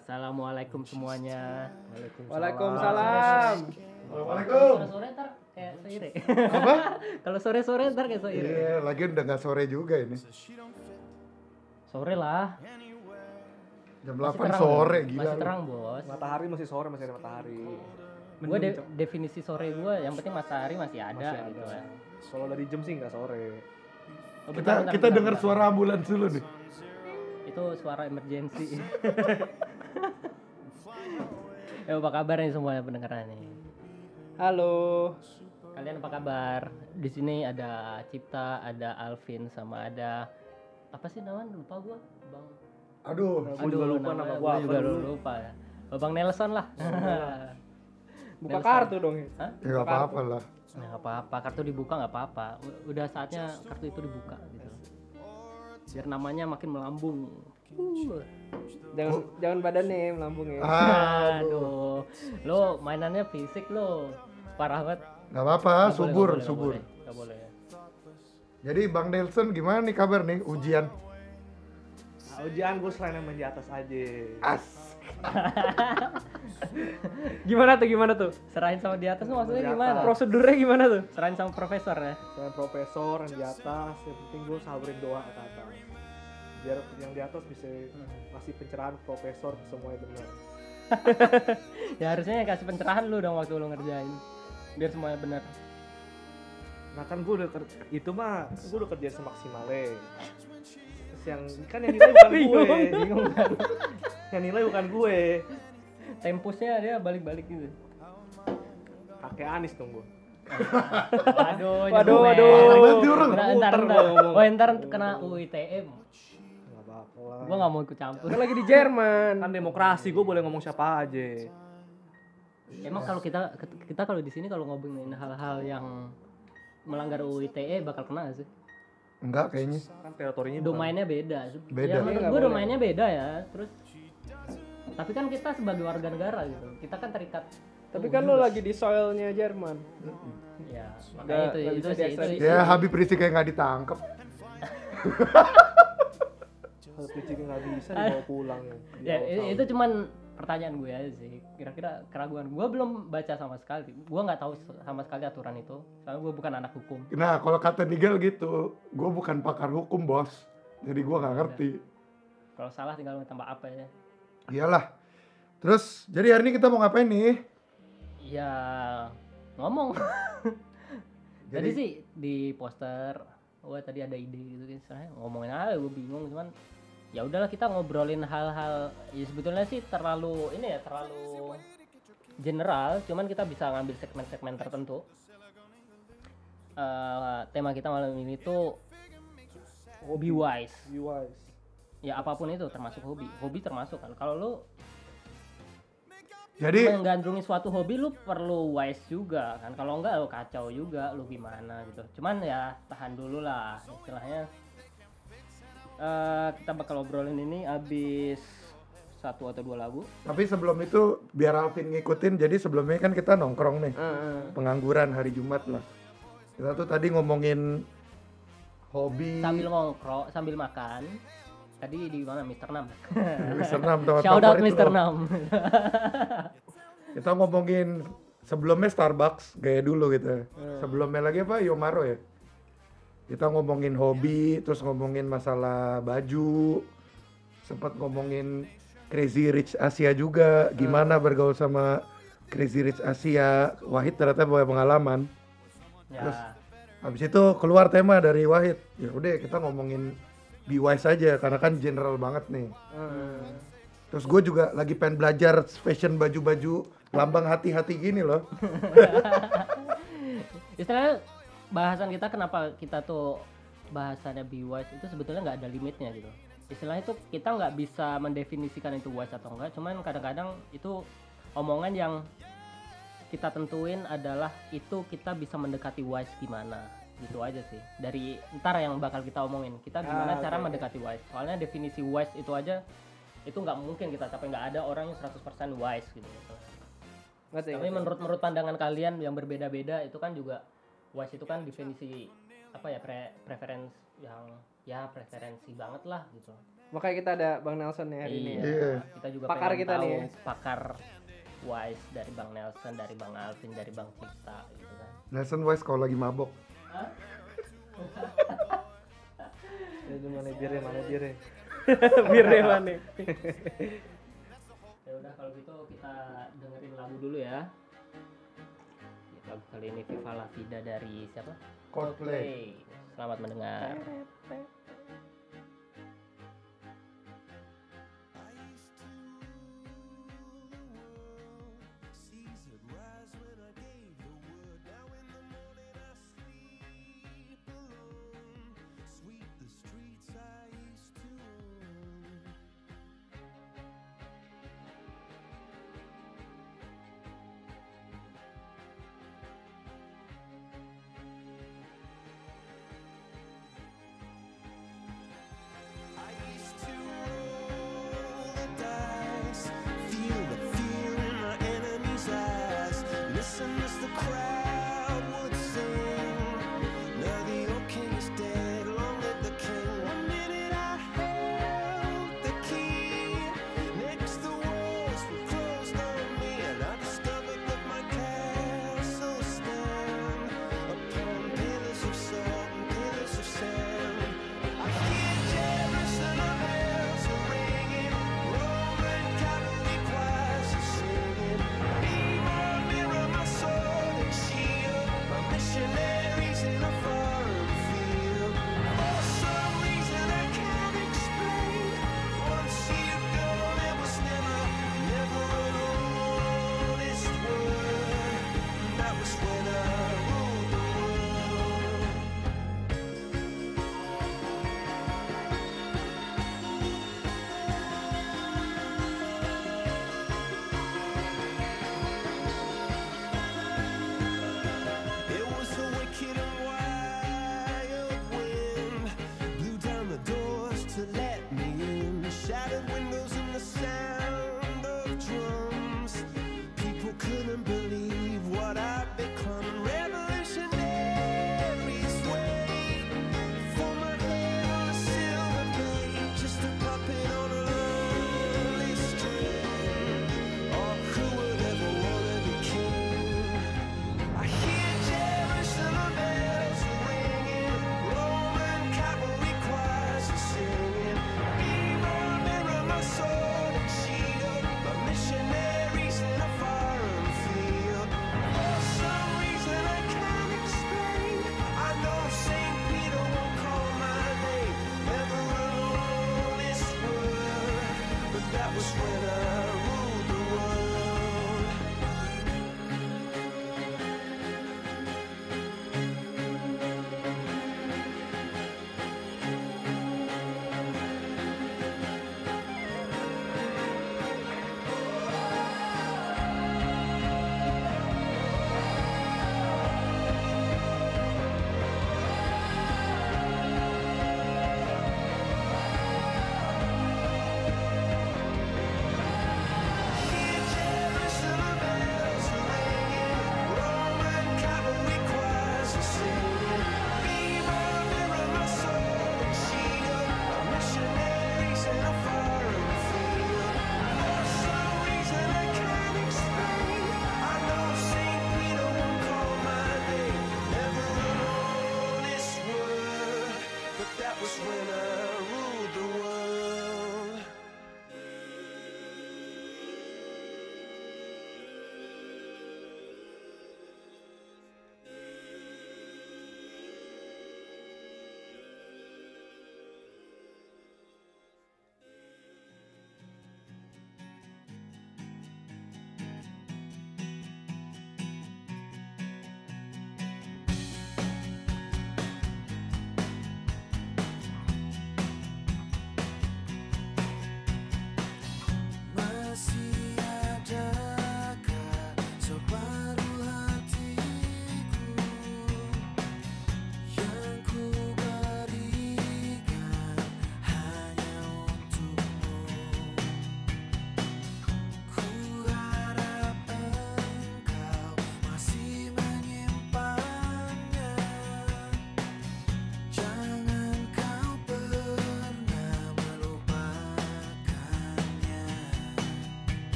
Assalamualaikum semuanya. Waalaikumsalam. Assalamualaikum. Kalau sore ntar kayak seire. Apa? Kalau sore sore ntar kayak seire. Iya, lagi udah nggak sore juga ini. Sore lah. Jam Masih 8 terang, sore gila. Masih terang bos. Matahari masih sore, masih ada matahari. Gue definisi sore gue yang penting matahari masih ada Masih gitu ya. Kalau dari jam sih nggak sore. Oh, Kita bentar, kita dengar suara ambulans dulu nih. Itu suara emergency. Eh apa kabar nih semuanya pendengaran nih? Halo. Kalian apa kabar? Di sini ada Cipta, ada Alvin, sama ada apa sih namanya? Lupa gua, Bang. Aduh, Gua juga lupa nama gua apa juga dulu. lupa ya. Bang Nelson lah. Buka Nelson. kartu dong. Hah? ya nggak apa-apa lah. Nah, nggak apa-apa, kartu dibuka nggak apa-apa. Udah saatnya kartu itu dibuka gitu. Biar namanya makin melambung. Uh. Jangan jangan badannya melambung ya. Aduh. Lo mainannya fisik lo. Parah banget. Nggak apa-apa, subur, boleh, subur. nggak boleh, nggak boleh. Jadi Bang Nelson gimana nih kabar nih ujian? Ah, Ujian gue selain yang main di atas aja. As. Gimana tuh gimana tuh? Serahin sama di atas tuh maksudnya atas. gimana? Prosedurnya gimana tuh? Serahin sama profesor ya. Selain profesor yang di atas, yang penting gue sabarin doa ke atas. Biar yang di atas bisa ngasih pencerahan ke profesor semuanya benar. ya harusnya yang kasih pencerahan lu dong waktu lu ngerjain. Biar semuanya benar. Nah kan gue udah ker- itu mah gue udah kerja semaksimalnya. Terus yang kan yang nilai bukan gue, Bingung, kan. yang nilai bukan gue. Tempusnya dia balik-balik gitu. Kakek Anis dong gue. Waduh, Waduh, nyebut waduh. merek. Berarti orang Ntar, muter ntar, dong ntar. ngomong. Oh, ntar kena UITM. Nggak apa-apa lah. Gua nggak mau ikut campur. Kan lagi di Jerman. Kan demokrasi gue boleh ngomong siapa aja. Emang kalau kita kita kalau di sini kalau ngomongin hal-hal yang melanggar UITE bakal kena sih? Enggak kayaknya. Kan teritorinya bukan- Domainnya beda. Beda. Ya, menurut Nggak gua boleh. domainnya beda ya. Terus tapi kan kita sebagai warga negara gitu. Kita kan terikat Tapi kan lo lagi di soilnya Jerman. ya makanya itu nggak itu bisa sih itu, diekstradisi. Ya Habib Rizik kayak nggak ditangkap. Kalau Picik nggak bisa dibawa pulang ya. ya Dibawa i- Saudi. itu cuman pertanyaan gue aja sih kira-kira keraguan gue belum baca sama sekali gue nggak tahu sama sekali aturan itu soalnya gue bukan anak hukum Nah kalau kata Nigel gitu, gue bukan pakar hukum bos. Jadi gue nggak ngerti. kalau salah tinggal minta maaf ya Iyalah. Terus jadi hari ini kita mau ngapain nih? ya ngomong Tadi Jadi- sih di poster, wah tadi ada ide gitu kan, ngomongin aja gue bingung cuman ya udahlah kita ngobrolin hal-hal ya sebetulnya sih terlalu ini ya terlalu general, cuman kita bisa ngambil segmen-segmen tertentu. Eh, tema kita malam ini tuh hobi wise. ya apa pun itu termasuk hobi, hobi termasuk kan. Kalau lu Jadi menggandrungi suatu hobi lu perlu wise juga kan kalau enggak lu kacau juga lu gimana gitu cuman ya tahan dulu lah istilahnya Eh kita bakal obrolin ini abis satu atau dua lagu tapi sebelum itu biar Alvin ngikutin. Jadi sebelumnya kan kita nongkrong nih, Heeh. pengangguran hari Jumat lah. Kita tuh tadi ngomongin hobi. sambil ngongkrong sambil makan tadi di mana Mister Nam Mister Nam tempat shout out Mister. Nam Kita ngomongin sebelumnya Starbucks gaya dulu gitu. Hmm. Sebelumnya lagi apa Yomaro ya. Kita ngomongin hobi, terus ngomongin masalah baju, sempat ngomongin Crazy Rich Asia juga, gimana Hmm. bergaul sama Crazy Rich Asia. Wahid ternyata punya pengalaman. Terus? ya Habis itu keluar tema dari Wahid. Ya udah kita ngomongin be wise aja karena kan general banget nih. Heeh. Terus gue juga lagi pengen belajar fashion baju-baju lambang hati-hati gini loh. istilahnya bahasan kita kenapa kita tuh bahasannya be wise itu sebetulnya nggak ada limitnya gitu. Istilahnya itu kita nggak bisa mendefinisikan itu wise atau enggak cuman kadang-kadang itu omongan yang kita tentuin adalah itu kita bisa mendekati wise gimana. Gitu aja sih. Dari ntar yang bakal kita omongin. Kita gimana Ah, cara oke. mendekati wise. Soalnya definisi wise itu aja itu nggak mungkin kita capai. Nggak ada orang yang 100% wise gitu. Ngerti, tapi ngerti. menurut menurut pandangan kalian yang berbeda-beda itu kan juga wise itu kan definisi apa ya pre preference yang ya preferensi banget lah gitu. Makanya kita ada bang Nelson nih hari ya. iya. ini yeah. kita juga pakar kita tahu nih. pakar wise dari bang Nelson dari bang Alvin dari bang Cipta gitu kan. Nelson wise kalau lagi mabok. Jadi mana bire ya, mana bire bire mana ya udah kalau gitu kita dengerin lagu dulu ya. Kali ini Viva La Vida dari siapa? Coldplay. Coldplay. Selamat mendengar.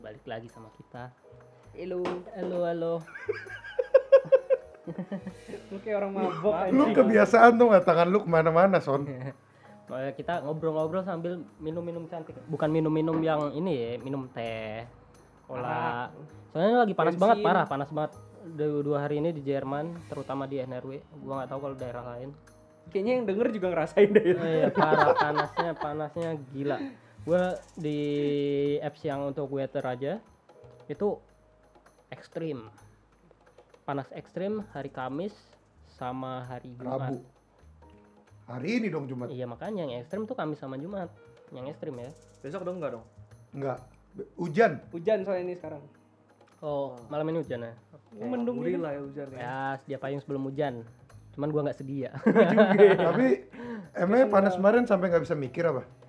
Balik lagi sama kita. Halo. Halo, halo. Lu kayak orang mabok Lu anjing. kebiasaan tuh nggak tangan lu ke mana-mana son. Kita ngobrol-ngobrol sambil minum-minum cantik. Bukan minum-minum yang ini ya, minum teh, cola. Soalnya lagi panas Bensin. banget, parah, panas banget. Dua, dua hari ini di Jerman, terutama di NRW. Gua nggak tahu kalau daerah lain. Kayaknya yang denger juga ngerasain deh. Iya, parah panasnya, panasnya gila. Gue di apps yang untuk weather aja itu ekstrim. Panas ekstrim hari Kamis sama hari Jumat. Rabu. Hari ini dong Jumat. Iya makanya yang ekstrim tuh Kamis sama Jumat. Yang ekstrim ya. Besok dong enggak dong? Enggak. Hujan. Hujan soalnya ini sekarang. Oh, malam ini hujan ya? Mendung Buri gitu. lah ya hujan ya. Ya, sedia payung sebelum hujan. Cuman gua nggak sedia. Tapi emangnya panas kemarin sampai nggak bisa mikir apa?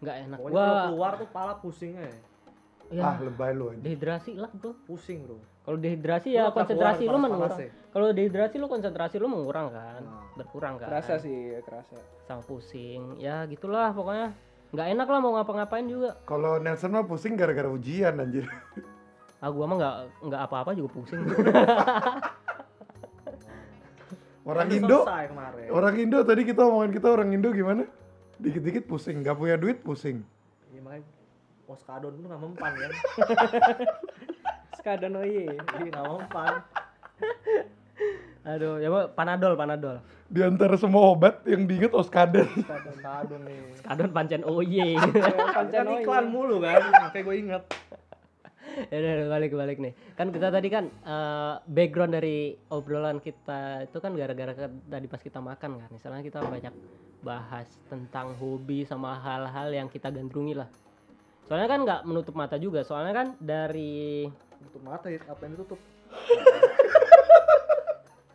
Nggak enak. Pokoknya kalau Gua keluar tuh pala pusing ya Ah lebay lu aja. dehidrasi lah, Bro. Pusing bro. Kalau dehidrasi Lu ya konsentrasi keluar lu ya? Kalau dehidrasi lu konsentrasi lu mengurang kan? Nah. Berkurang kan? Kerasa sih, kerasa. sama pusing ya gitulah pokoknya nggak enak lah mau ngapa-ngapain juga Kalau Nelson mah pusing gara-gara ujian anjir. ah gua mah nggak nggak apa-apa juga pusing Orang Kan Indo, orang Indo tadi kita omongin kita orang Indo gimana? Dikit-dikit pusing, nggak punya duit pusing. Iya makanya Oskadon tuh nggak mempan kan? Sekadon oye. Iya nggak mempan. aduh ya Pak, panadol panadol Di antara semua obat yang diinget Oskaden. Oskadon nih. kadon pancen oye Kan iklan mulu kan? Makanya gue inget. ya udah balik balik nih kan kita tadi kan eh, background dari obrolan kita itu kan gara-gara tadi pas kita makan kan misalnya kita banyak bahas tentang hobi sama hal-hal yang kita gandrungi lah soalnya kan nggak menutup mata juga soalnya kan dari Tutup mata ya, apa yang ditutup?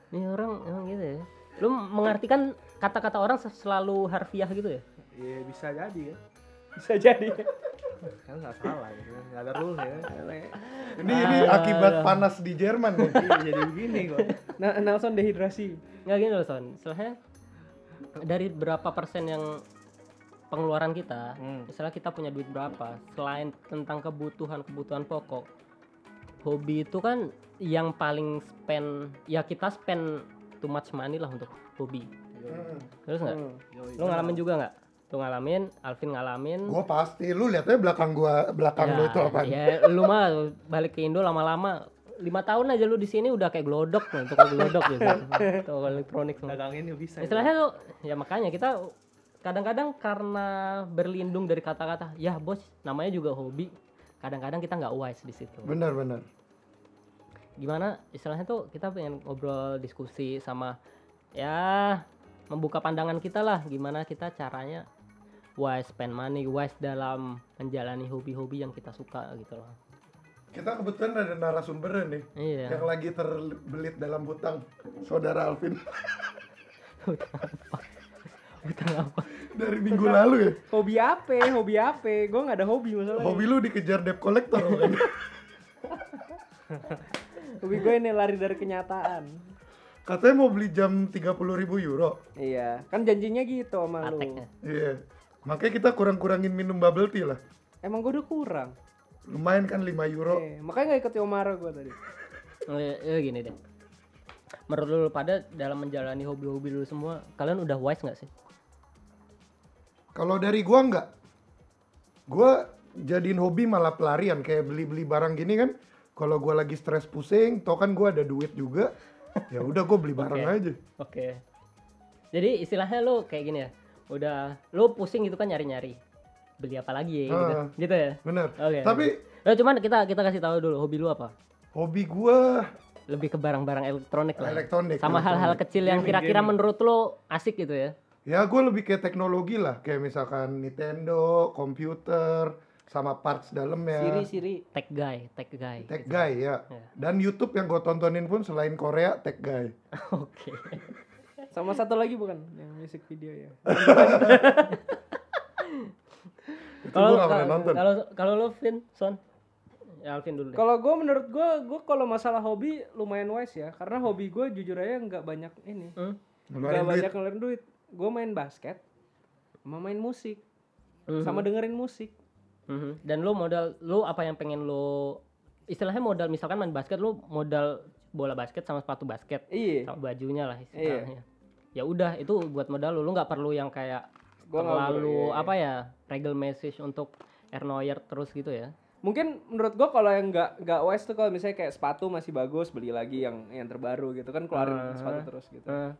ini orang emang gitu ya lu mengartikan kata-kata orang se- selalu harfiah gitu ya Iya bisa jadi ya. Bisa jadi. Kan nggak salah kan. Nggak ada rule ya. Ini ini akibat panas di Jerman nih. Iya jadi begini kok. Nah, Nelson dehidrasi. nggak gini loh son istilahnya dari berapa persen yang pengeluaran kita Hmm. misalnya kita punya duit berapa selain tentang kebutuhan kebutuhan pokok hobi itu kan yang paling spend ya kita spend too much money lah untuk hobi terus nggak Hmm. lu ngalamin juga nggak lu ngalamin Alvin ngalamin Gua pasti, lu lihatnya belakang gua, belakang lu itu apa? ya lu mah balik ke Indo lama-lama lima tahun aja lu di sini udah kayak glodok nih toko glodok gitu toko elektronik semua Dagang ini bisa. ya. istilahnya tuh ya makanya kita kadang-kadang karena berlindung dari kata-kata ya bos namanya juga hobi kadang-kadang kita nggak wise di situ Bener bener. gimana istilahnya tuh kita pengen ngobrol diskusi sama ya membuka pandangan kita lah gimana kita caranya wise spend money wise dalam menjalani hobi-hobi yang kita suka gitu loh Kita kebetulan ada narasumbernya nih. iya Yang lagi terbelit dalam hutang Saudara Alvin Hutang apa dari minggu lalu ya. Hobi apa? Hobi apa? Gue nggak ada hobi masalahnya. Hobi lu dikejar debt collector kan? Hobi gue ini lari dari kenyataan. Katanya mau beli jam 30.000 ribu euro. Iya, kan janjinya gitu sama lu. Iya. Makanya kita kurang-kurangin minum bubble tea lah. Emang gue udah kurang. Lumayan kan 5 euro. Eh, makanya gak ikut Yomara gue tadi. Eh, eh, gini deh menurut lu pada dalam menjalani hobi-hobi dulu semua kalian udah wise nggak sih Kalau dari gua enggak. Gua jadiin hobi malah pelarian kayak beli-beli barang gini kan. Kalau gua lagi stres pusing, toh kan gua ada duit juga. Ya udah gua beli barang Oke. aja. Oke. Jadi istilahnya lu kayak gini ya. Udah lu pusing gitu kan nyari-nyari. Beli apa lagi ya gitu. Ah. Gitu ya. Bener. Oke. Tapi Ya cuman kita kita kasih tahu dulu hobi lu apa? hobi gua Lebih ke barang-barang elektronik lah. elektronik. Sama hal-hal kecil yang kira-kira menurut lu asik gitu ya. Ya gua lebih kayak teknologi lah, kayak misalkan Nintendo, komputer, sama parts dalamnya. Siri, Siri. Tech guy, tech guy. Tech guy ya. Ya. Dan YouTube yang gue tontonin pun selain Korea, tech guy. Oke. Sama satu lagi bukan yang music video ya. kalau kalau kalau lo Vin Son ya Alvin dulu. Kalau gue menurut gue, gue kalau masalah hobi lumayan wise ya, karena hobi gue jujur aja nggak banyak ini, hmm? banyak ngeluarin duit. Gue main basket, sama main musik, mm-hmm. sama dengerin musik. Mm-hmm. Dan lo modal, lo apa yang pengen lo istilahnya modal misalkan main basket lo modal bola basket sama sepatu basket, Iyi. sama bajunya lah iya. istilahnya. Iyi. Ya udah itu buat modal lo, lo nggak perlu yang kayak gua terlalu apa ya regal message untuk Ernoyer terus gitu ya? Mungkin menurut gue kalau yang nggak nggak wise tuh kalau misalnya kayak sepatu masih bagus beli lagi yang yang terbaru gitu. Kan keluarin uh, sepatu ah, terus gitu. uh.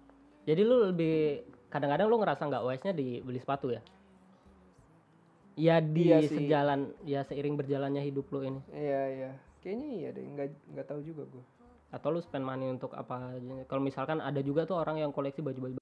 jadi lu lebih kadang-kadang lu ngerasa nggak wise nya di beli sepatu ya? Ya di iya sejalan ya seiring berjalannya hidup lu ini. Iya iya. Kayaknya iya deh nggak nggak tahu juga gue atau lu spend money untuk apa kalau misalkan ada juga tuh orang yang koleksi baju-baju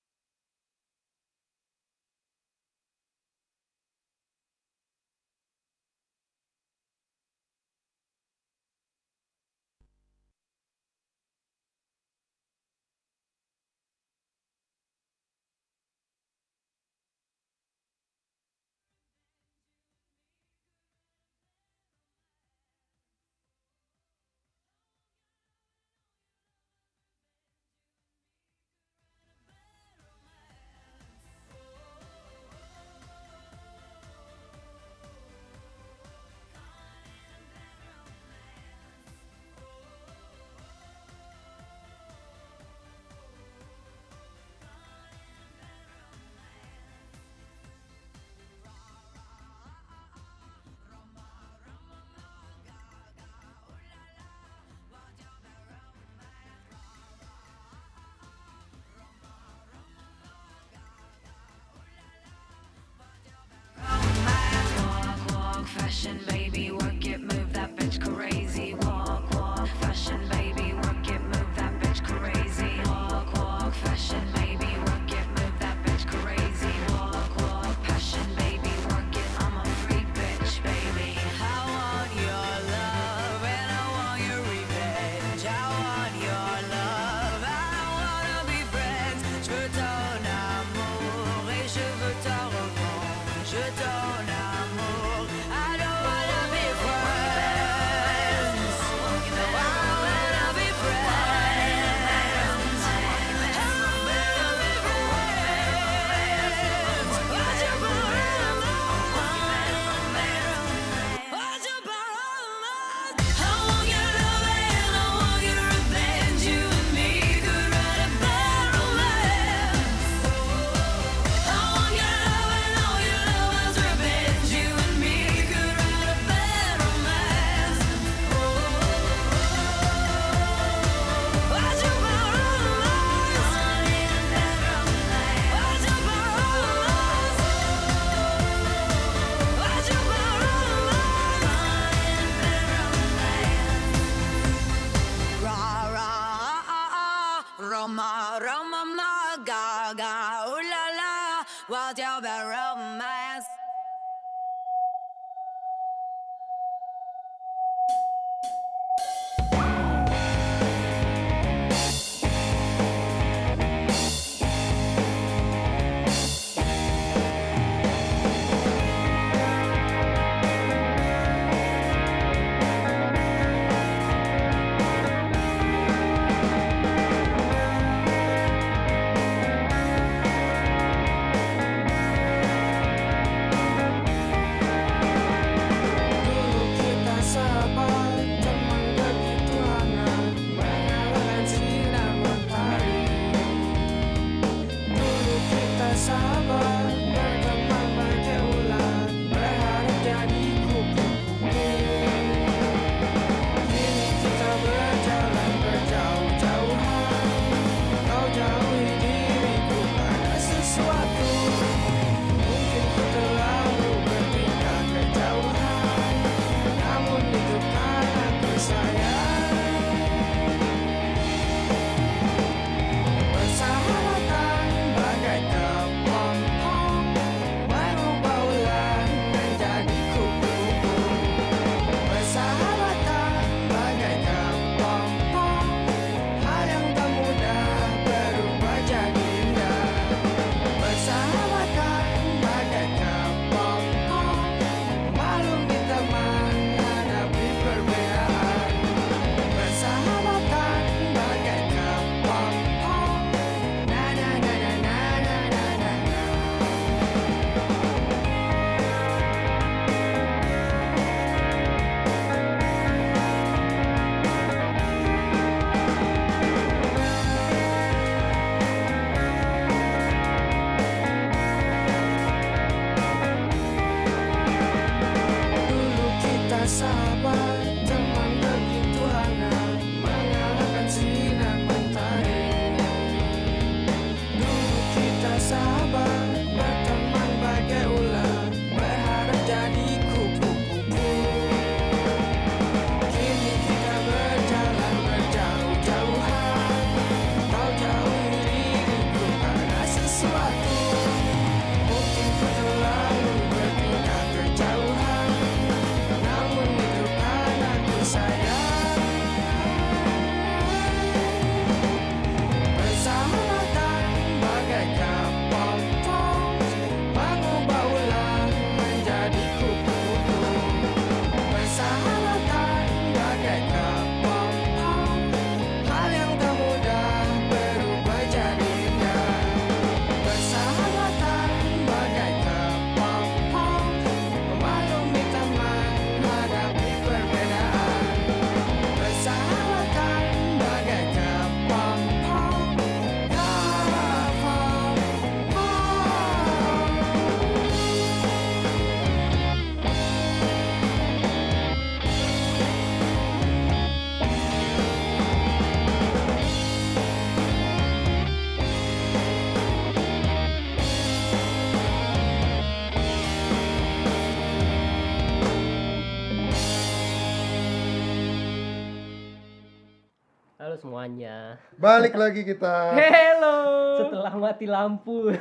semuanya. Balik lagi kita. Hello. Setelah mati lampu.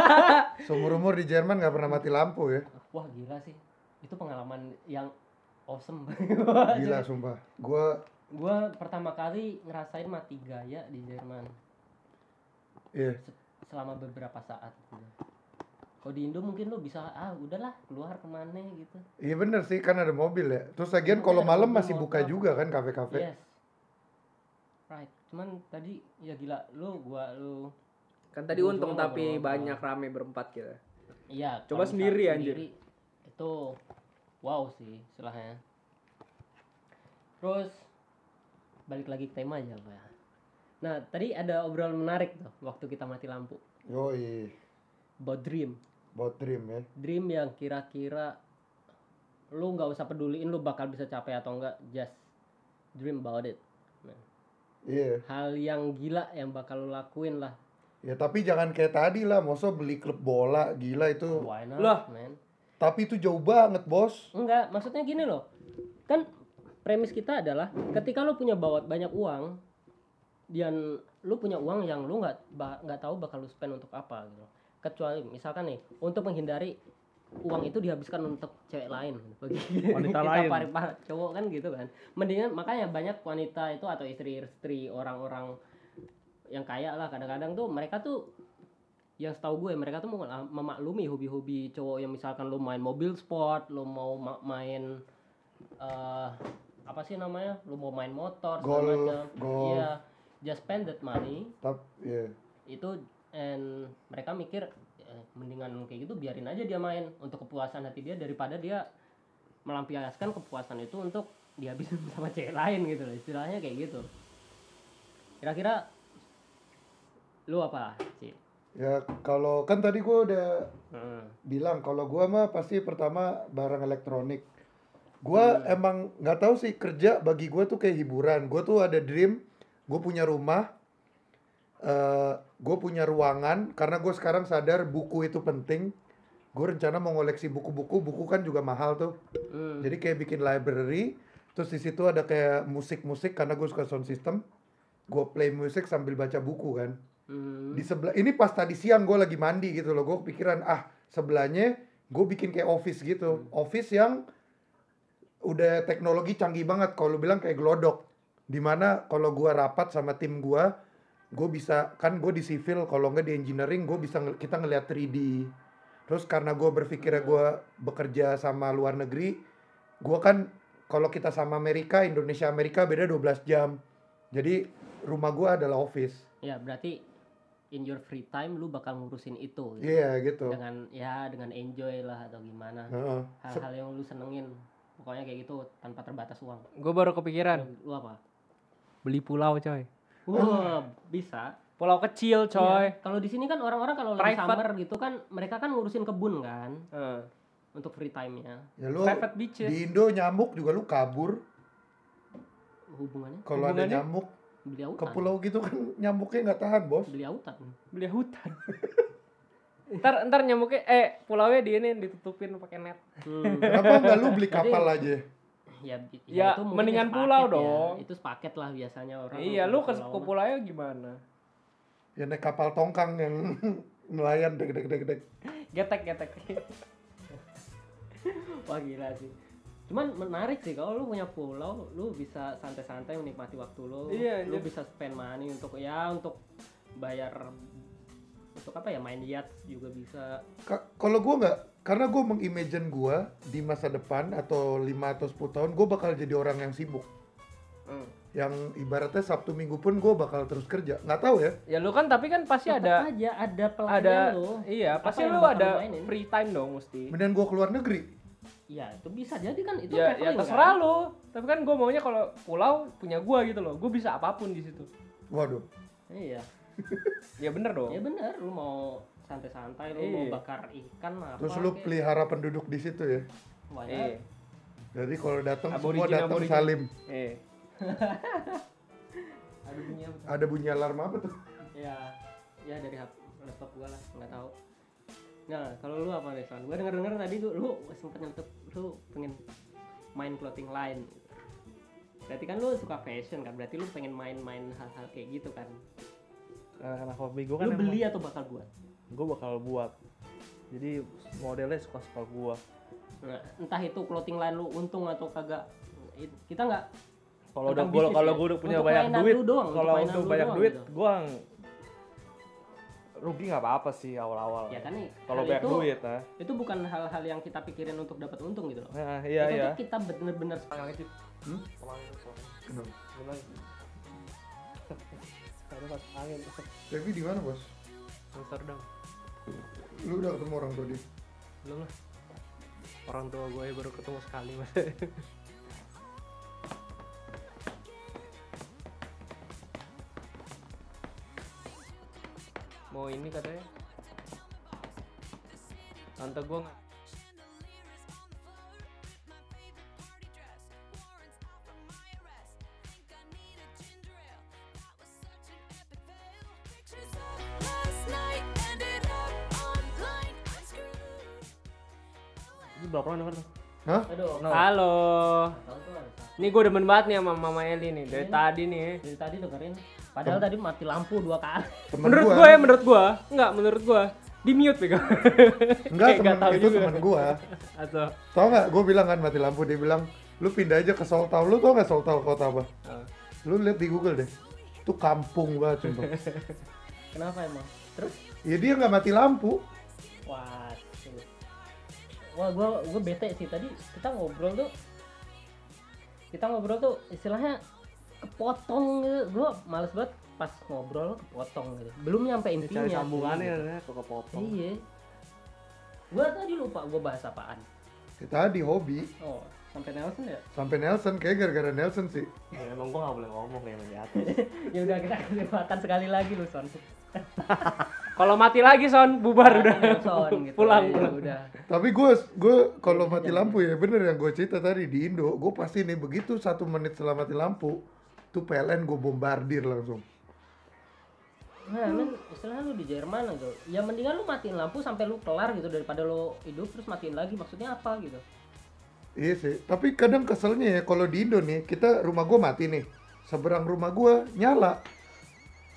Seumur umur di Jerman nggak pernah mati lampu ya. Wah gila sih. Itu pengalaman yang awesome. Gila sumpah. Gua Gua pertama kali ngerasain mati gaya di Jerman iya. se- selama beberapa saat. gitu. Kalau di Indo mungkin lu bisa ah udahlah keluar ke mana gitu. Iya bener sih kan ada mobil ya. Terus lagian Iya, kalau malam masih buka juga kan kafe-kafe. Yes. Right. Cuman tadi ya gila lu gua lu Kan tadi Gua untung tapi ngobrol. banyak rame berempat kita. Iya. Coba sendiri, anjir. sendiri, Itu wow sih istilahnya. Terus balik lagi ke tema aja pak. Nah tadi ada obrolan menarik tuh waktu kita mati lampu. Yoi. About dream. About dream ya. Dream yang kira-kira lu nggak usah peduliin lu bakal bisa capai atau enggak. Just dream about it. Iya. hal yang gila yang bakal lu lakuin lah. Ya tapi jangan kayak tadi lah, masa beli klub bola, gila itu. Why not, Lah. man? Tapi itu jauh banget, Bos. Enggak, maksudnya gini loh. Kan premis kita adalah ketika lu punya bawa banyak uang dan lu punya uang yang lu nggak ba- nggak tahu bakal lu spend untuk apa gitu. Kecuali misalkan nih untuk menghindari uang itu dihabiskan untuk cewek lain bagi Wanita kita lain. para, para cowok kan gitu kan. Mendingan makanya banyak wanita itu atau istri-istri orang-orang yang kaya lah kadang-kadang tuh mereka tuh yang setahu gue mereka tuh mau memaklumi hobi-hobi cowok yang misalkan lo main mobil sport, lo mau ma- main eh apa sih namanya? Lo mau main motor segala Golf, macam. golf. Iya, just spend that money Tapi ya. itu and mereka mikir mendingan kayak gitu biarin aja dia main untuk kepuasan hati dia daripada dia melampiaskan kepuasan itu untuk dihabisin sama cewek lain gitu loh istilahnya kayak gitu kira-kira lu apa sih Ya kalau kan tadi gua udah Hmm. bilang kalau gua mah pasti pertama barang elektronik. Gua emang nggak tahu sih kerja bagi gua tuh kayak hiburan. Gua tuh ada dream, gue punya rumah, eh gue punya ruangan karena gue sekarang sadar buku itu penting. Gue rencana mau ngoleksi buku-buku, buku kan juga mahal tuh. Hmm. Jadi kayak bikin library, terus di situ ada kayak musik-musik karena gue suka sound system. Gue play musik sambil baca buku kan Hmm. di sebelah ini pas tadi siang gue lagi mandi gitu loh gue kepikiran ah sebelahnya gue bikin kayak office gitu office yang udah teknologi canggih banget kalau lu bilang kayak glodok di mana kalau gue rapat sama tim gue gue bisa kan gue di civil kalau nggak di engineering gue bisa kita ngeliat 3D terus karena gue berpikirnya gue bekerja sama luar negeri gue kan kalau kita sama Amerika Indonesia Amerika beda 12 jam. Jadi rumah gue adalah office. Ya berarti in your free time lu bakal ngurusin itu. Gitu. iya gitu. Dengan ya dengan enjoy lah atau gimana. Heeh. hal-hal yang lu senengin. Pokoknya kayak gitu tanpa terbatas uang. Gue baru kepikiran. Lu apa? Beli pulau coy. Wah bisa Pulau kecil coy. Iya. Kalau di sini kan orang-orang kalau lagi summer gitu kan mereka kan ngurusin kebun kan Heeh. untuk free time-nya. Ya lu Private beaches. di Indo nyamuk juga lu kabur Hubungannya kalau ada nyamuk beli ke pulau gitu kan nyamuknya nggak tahan bos. Beli autan. beli hutan. ntar ntar nyamuknya eh pulaunya di ini ditutupin pakai net. Hmm. Kenapa nggak lu beli Jadi- kapal aja? Ya, Ya, itu mungkin mendingan sepaket pulau ya. dong. Itu sepaket lah biasanya orang. iya, lu ke, pulau pulaunya gimana? Ya naik kapal tongkang yang nelayan deg deg deg deg. Getek getek. Wah gila sih. Cuman menarik sih kalau lu punya pulau, lu bisa santai-santai menikmati waktu lu. Iya, lu anjir. bisa spend money untuk ya untuk bayar untuk apa ya main yacht juga bisa. Ka- Kalau gua nggak, karena gua mengimagine gua di masa depan atau 5 atau 10 tahun gua bakal jadi orang yang sibuk. Hmm. Yang ibaratnya Sabtu Minggu pun gua bakal terus kerja. Nggak tahu ya. Ya lu kan tapi kan pasti Tetep ada aja ada ada lu. iya Apa pasti lu ada mainin? free time dong mesti. Mendingan gua keluar negeri. Ya itu bisa jadi kan itu ya ya terserah kan? lu. Tapi kan gue maunya kalau pulau punya gua gitu loh. Gue bisa apa pun di situ. Waduh. Iya. Ya bener dong. Ya bener lu mau santai-santai lu mau Iya. bakar ikan apa Terus lu kek. pelihara penduduk di situ ya. Not? Eh, Jadi kalau datang semua datang salim. eh. Aduh bunyi apa tuh? Ada bunyi alarm apa tuh? Ya, ya dari hap- laptop gua lah, nggak tahu. Nah, kalau lu apa nih, Son? Gua denger-denger tadi lu, lu sempet nyentuh lu pengen main clothing line. berarti kan lu suka fashion kan berarti lu pengen main-main hal-hal kayak gitu kan karena hobi gue kan lu beli atau bakal buat gue bakal buat. Jadi modelnya suka suka gue nah, entah itu clothing line lu untung atau kagak it- kita nggak kalau udah bisnis kalau ya? gue udah punya Untuk banyak duit kalau untuk lu banyak doang duit gitu. gue rugi nggak apa-apa sih awal-awal. Ya kan nih kalau banyak itu, duit nah itu bukan hal-hal yang kita pikirin untuk dapat untung gitu loh. Nah, iya itu iya. kita bener-bener Hmm? Kenapa? Ada pas angin. Devi di mana bos? Amsterdam Lu udah ketemu orang tadi? belum lah. Orang tua gue baru ketemu sekali mas. Mau ini katanya. Tante gue nggak berapa orang denger tuh Hah? aduh halo tuh Alsa. ini gue demen banget nih sama mama Eli nih dari tadi nih dari tadi dengerin padahal tadi mati lampu dua kali Temen menurut gua. gue ya menurut gue enggak menurut gue di mute Bego. Enggak, Kayak temen, nggak tahu itu juga. temen gua. atau Tau nggak? Gue bilang kan mati lampu, dia bilang lu pindah aja ke Soltau. Lu tau nggak Soltau kota apa? Ah. Lu lihat di Google deh. Itu kampung banget sumpah. kenapa emang terus ya dia nggak mati lampu. wah. Wah gua gua bete sih. Tadi kita ngobrol tuh kita ngobrol tuh istilahnya kepotong gitu. Gua males banget pas ngobrol kepotong gitu. Belum nyampe intinya cari sambungannya gitu. ya kok kepotong. Iya. Gua tadi lupa gua bahas apaan. Ya, tadi hobi. oh sampai Nelson ya? Sampai Nelson, kayak gara-gara Nelson sih. ya, emang gua gak boleh ngomong kayak di atas. Ya udah kita kesempatan sekali lagi lu son kalau mati lagi son bubar udah Nelson gitu pulang Ya, pulang udah Tapi gue gue kalau mati lampu ya bener yang gue cerita tadi di Indo, gue pasti nih begitu satu menit setelah mati lampu, tuh PLN gue bombardir langsung. Nah, men, istilahnya lu di Jerman gitu. Ya mendingan lu matiin lampu sampai lu kelar gitu daripada lu hidup terus matiin lagi. Maksudnya apa gitu? Iya sih, tapi kadang keselnya ya kalau di Indo nih, kita rumah gue mati nih, seberang rumah gue nyala.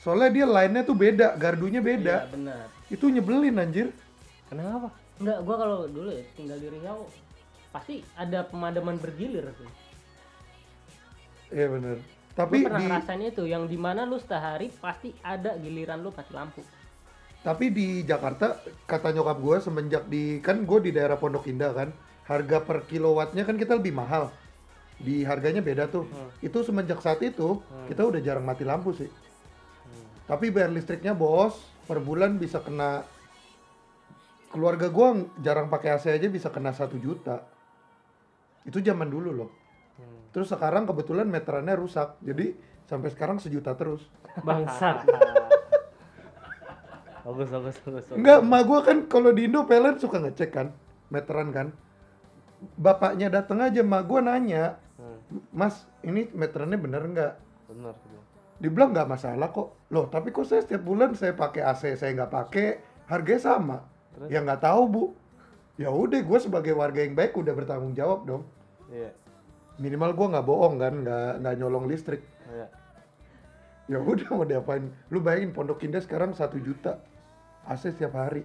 Soalnya dia line-nya tuh beda, gardunya beda. Iya, benar. Itu nyebelin anjir. kenapa Enggak, gua kalau dulu ya tinggal di Riau pasti ada pemadaman bergilir sih. Iya bener. Tapi Tapi pernah di ngerasain itu yang di mana lu sehari pasti ada giliran lu mati lampu. tapi di Jakarta kata nyokap gue semenjak di kan gue di daerah Pondok Indah kan, harga per kilowattnya kan kita lebih mahal. Di harganya beda tuh. Itu semenjak saat itu kita udah jarang mati lampu sih. Tapi bayar listriknya bos, per bulan bisa kena keluarga gua jarang pakai AC aja bisa kena satu juta. Itu zaman dulu loh. Terus sekarang kebetulan meterannya rusak, jadi sampai sekarang sejuta terus. bangsat bagus bagus bagus bagus. Enggak, emak gua kan kalau di Indo PLN suka ngecek kan, meteran kan. Bapaknya datang aja, emak gua nanya, Hmm, Mas, ini meterannya bener nggak? bener bener. Dibilang nggak masalah kok. Loh, tapi kok saya setiap bulan saya pakai AC, saya nggak pakai, harganya sama. Terus? Ya nggak tahu bu. Ya udah, gue sebagai warga yang baik udah bertanggung jawab dong. iya Minimal gua nggak bohong kan, nggak nggak nyolong listrik. iya Ya udah mau diapain? Lu bayangin Pondok Indah sekarang satu juta AC setiap hari.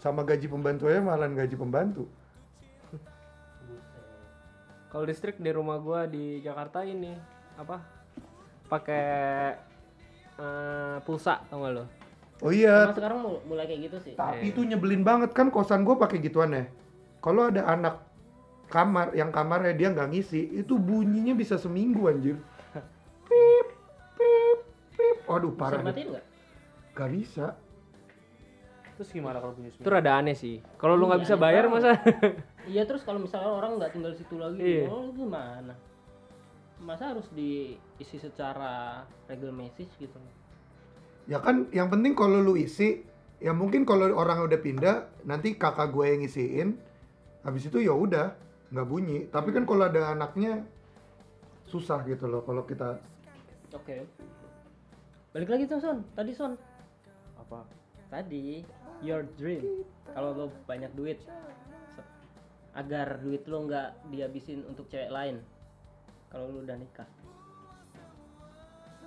Sama gaji pembantu aja malah gaji pembantu. kalau listrik di rumah gua di Jakarta ini apa pakai eh, pulsa tau gak lo Oh iya, Sama sekarang mul- mulai kayak gitu sih. tapi itu nyebelin banget kan kosan gue pakai gituan ya. Kalau ada anak kamar yang kamarnya dia nggak ngisi, itu bunyinya bisa seminggu anjir. Pip, pip, pip. Waduh Bisa parah. deh. matiin nggak? Gak bisa. terus gimana kalau punya itu rada aneh sih kalau lu nggak Iya, bisa aneh bayar banget. masa Iya terus kalau misalnya orang nggak tinggal di situ lagi, Iya. oh lu gimana? Masa harus diisi secara regular message gitu? Ya kan yang penting kalau lu isi, ya mungkin kalau orang udah pindah, nanti kakak gue yang ngisiin. Habis itu ya udah, nggak bunyi. Tapi kan kalau ada anaknya susah gitu loh kalau kita Oke. Balik lagi tuh Son, tadi Son. apa Tadi your dream kalau lo banyak duit agar duit lo nggak dihabisin untuk cewek lain kalau lu udah nikah.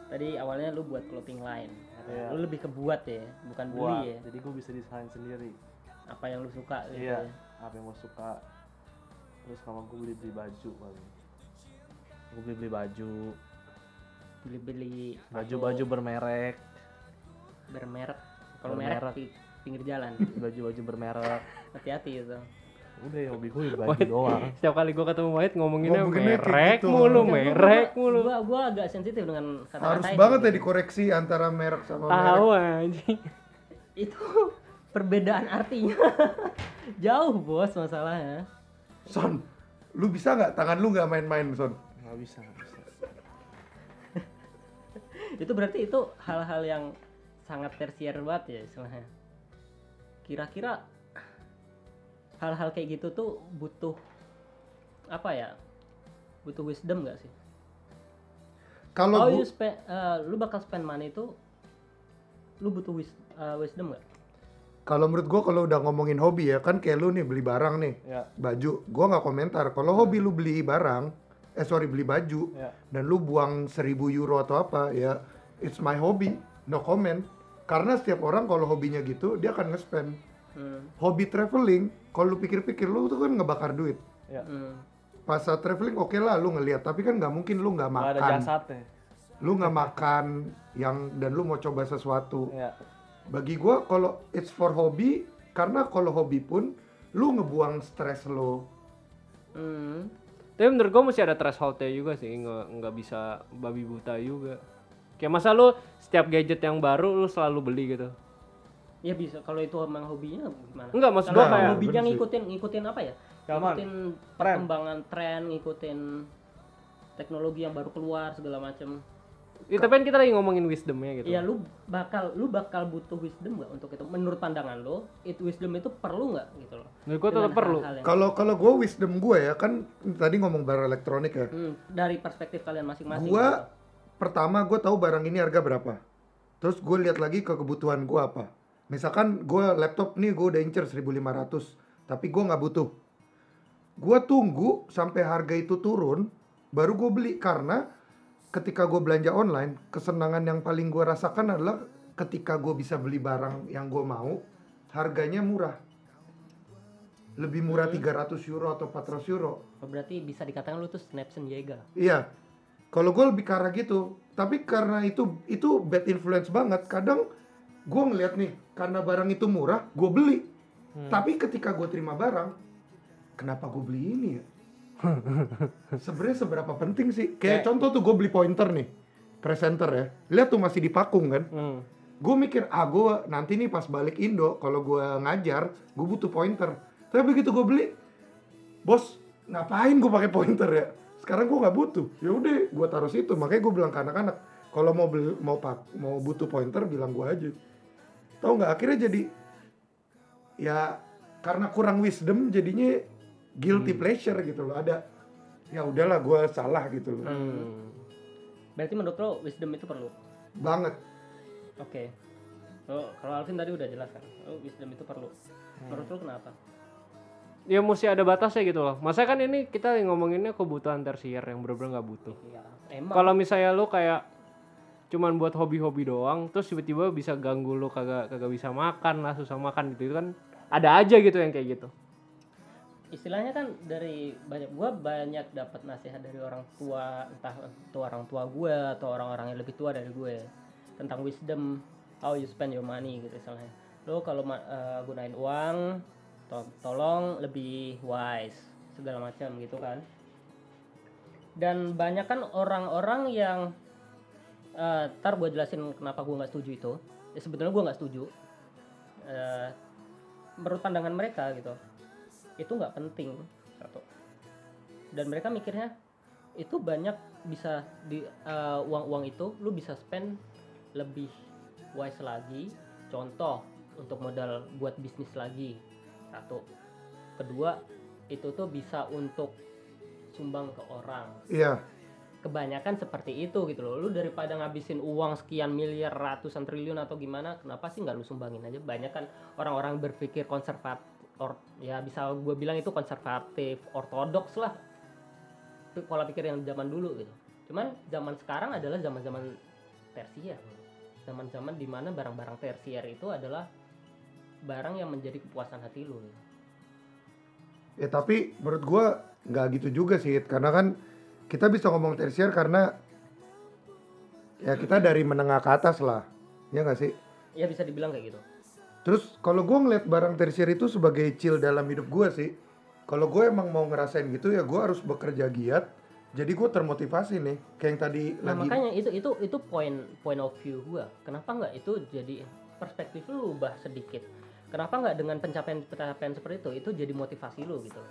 Tadi awalnya lu buat clothing line. Iya. lu lebih ke buat ya bukan beli buat. ya. Jadi gue bisa desain sendiri. Apa yang lu suka gitu iya ya. apa yang gue suka. Terus sama gue beli beli baju paling gue beli beli baju. Beli-beli baju atau baju bermerek. Bermerek. Kalau merek di pinggir jalan. Baju baju bermerek. Hati-hati itu udah ya hobi gue baju Wahid, doang Setiap kali gua ketemu Wahid ngomonginnya kayak merek gitu. mulu, merek gua- mulu. gua gua agak sensitif dengan kata-kata Harus itu. banget ya dikoreksi antara merek sama Tahu anjing. itu perbedaan artinya jauh bos masalahnya Son, lu bisa nggak tangan lu nggak main-main Son? nggak bisa nggak bisa itu berarti itu hal-hal yang sangat tersier banget ya istilahnya kira-kira hal-hal kayak gitu tuh butuh apa ya butuh wisdom gak sih Kalau oh spend, eh, lu bakal spend money itu lu butuh wis- eh, wisdom gak kalau menurut gua kalau udah ngomongin hobi ya kan kayak lu nih beli barang nih, ya baju. Gua nggak komentar. Kalau hobi lu beli barang, eh sorry beli baju ya dan lu buang 1000 euro atau apa ya, it's my hobby, no comment. Karena setiap orang kalau hobinya gitu dia akan nge-spend. Hmm. Hobi traveling, kalau lu pikir-pikir lu tuh kan ngebakar duit. ya Hmm. Pas saat traveling oke lah lu ngelihat, tapi kan nggak mungkin lu nggak nggak ada makan. jasadnya Lu nggak makan yang dan lu mau coba sesuatu. ya bagi gua kalau it's for hobby karena kalau hobi pun lu ngebuang stres lo Hmm. Tapi menurut gua mesti ada thresholdnya juga sih, nggak nggak bisa babi buta juga. Kayak masa lu setiap gadget yang baru lu selalu beli gitu. Ya bisa. Kalau itu emang hobinya gimana? Enggak, maksud gua kayak hobinya ngikutin ngikutin apa ya? Zaman, ngikutin perkembangan tren ngikutin teknologi yang baru keluar segala macam Ya, tapi kan kita lagi ngomongin wisdomnya gitu. Iya lu bakal lu bakal butuh wisdom nggak untuk itu? Menurut pandangan lo itu wisdom itu perlu nggak gitu loh? Menurut gua tetap perlu. kalau kalau gua wisdom gua ya kan tadi ngomong barang elektronik ya. Hmm, dari perspektif kalian masing-masing. Gua gitu. pertama gua tahu barang ini harga berapa. Terus gue lihat lagi ke kebutuhan gua apa misalkan gua laptop nih gua udah incer 1500 tapi gua nggak butuh gua tunggu sampai harga itu turun baru gue beli karena ketika gue belanja online kesenangan yang paling gue rasakan adalah ketika gue bisa beli barang yang gue mau harganya murah lebih murah 300 euro atau 400 euro Oh, berarti bisa dikatakan lu tuh Snapson Jaeger Iya. Kalau gue lebih arah gitu. Tapi karena itu itu bad influence banget. Kadang gue ngeliat nih, karena barang itu murah, gue beli. Tapi ketika gue terima barang, kenapa gue beli ini ya? Sebenarnya seberapa penting sih? Kayak contoh tuh gue beli pointer nih, presenter ya. Lihat tuh masih dipakung kan? Hmm. Gue mikir, ah gue nanti nih pas balik Indo, kalau gue ngajar, gue butuh pointer. Tapi begitu gue beli, bos ngapain gue pakai pointer ya? Sekarang gue nggak butuh. Ya udah, gue taruh situ. Makanya gue bilang ke anak-anak, kalau mau beli, mau pak, mau butuh pointer, bilang gue aja. Tahu nggak? Akhirnya jadi, ya karena kurang wisdom, jadinya guilty pleasure gitu loh. Ada, ya udahlah gue salah gitu loh. Hmm. berarti menurut lo wisdom itu perlu Banget. oke Oh, kalau Alvin tadi udah jelas kan oh, wisdom itu perlu menurut lo kenapa Ya mesti ada batasnya gitu loh. Masa kan ini kita ngomonginnya kebutuhan tersier yang bener-bener nggak butuh. Iya, emang Kalau misalnya lu kayak cuman buat hobi-hobi doang, terus tiba-tiba bisa ganggu lu kagak kagak bisa makan lah, susah makan gitu itu kan ada aja gitu yang kayak gitu. istilahnya kan dari banyak gua banyak dapat nasihat dari orang tua entah itu orang tua gue atau orang-orang yang lebih tua dari gue tentang wisdom how you spend your money gitu istilahnya lo kalau eh, gunain uang to- tolong lebih wise segala macam gitu kan dan banyak kan orang-orang yang eh ntar gue jelasin kenapa gue nggak setuju itu. Ya sebetulnya gue nggak setuju. Eh, menurut pandangan mereka gitu itu nggak penting satu. Dan mereka mikirnya itu banyak bisa di eh, uang-uang itu lu bisa spend lebih wise lagi. Contoh untuk modal buat bisnis lagi satu. Kedua itu tuh bisa untuk sumbang ke orang. Iya. Kebanyakan seperti itu gitu loh. Lu daripada ngabisin uang sekian miliar ratusan triliun atau gimana kenapa sih nggak lu sumbangin aja? Banyak kan orang-orang berpikir konservatif or ya bisa gue bilang itu konservatif ortodoks lah. Pola pikir yang zaman dulu gitu. Cuman zaman sekarang adalah zaman-zaman tersier. Zaman-zaman di mana barang-barang tersier itu adalah barang yang menjadi kepuasan hati lu gitu. Ya tapi menurut gua nggak gitu juga sih, karena kan kita bisa ngomong tersier karena ya kita dari menengah ke atas lah, ya nggak sih? ya bisa dibilang kayak gitu Terus kalau gua ngeliat barang tersier itu sebagai chill dalam hidup gua sih, kalau gue emang mau ngerasain gitu ya gua harus bekerja giat, jadi gue termotivasi nih, kayak yang tadi Nah lagi. makanya itu itu itu point point of view gua. Kenapa nggak itu jadi perspektif lu ubah sedikit? Kenapa nggak dengan pencapaian-pencapaian seperti itu itu jadi motivasi lu gitu?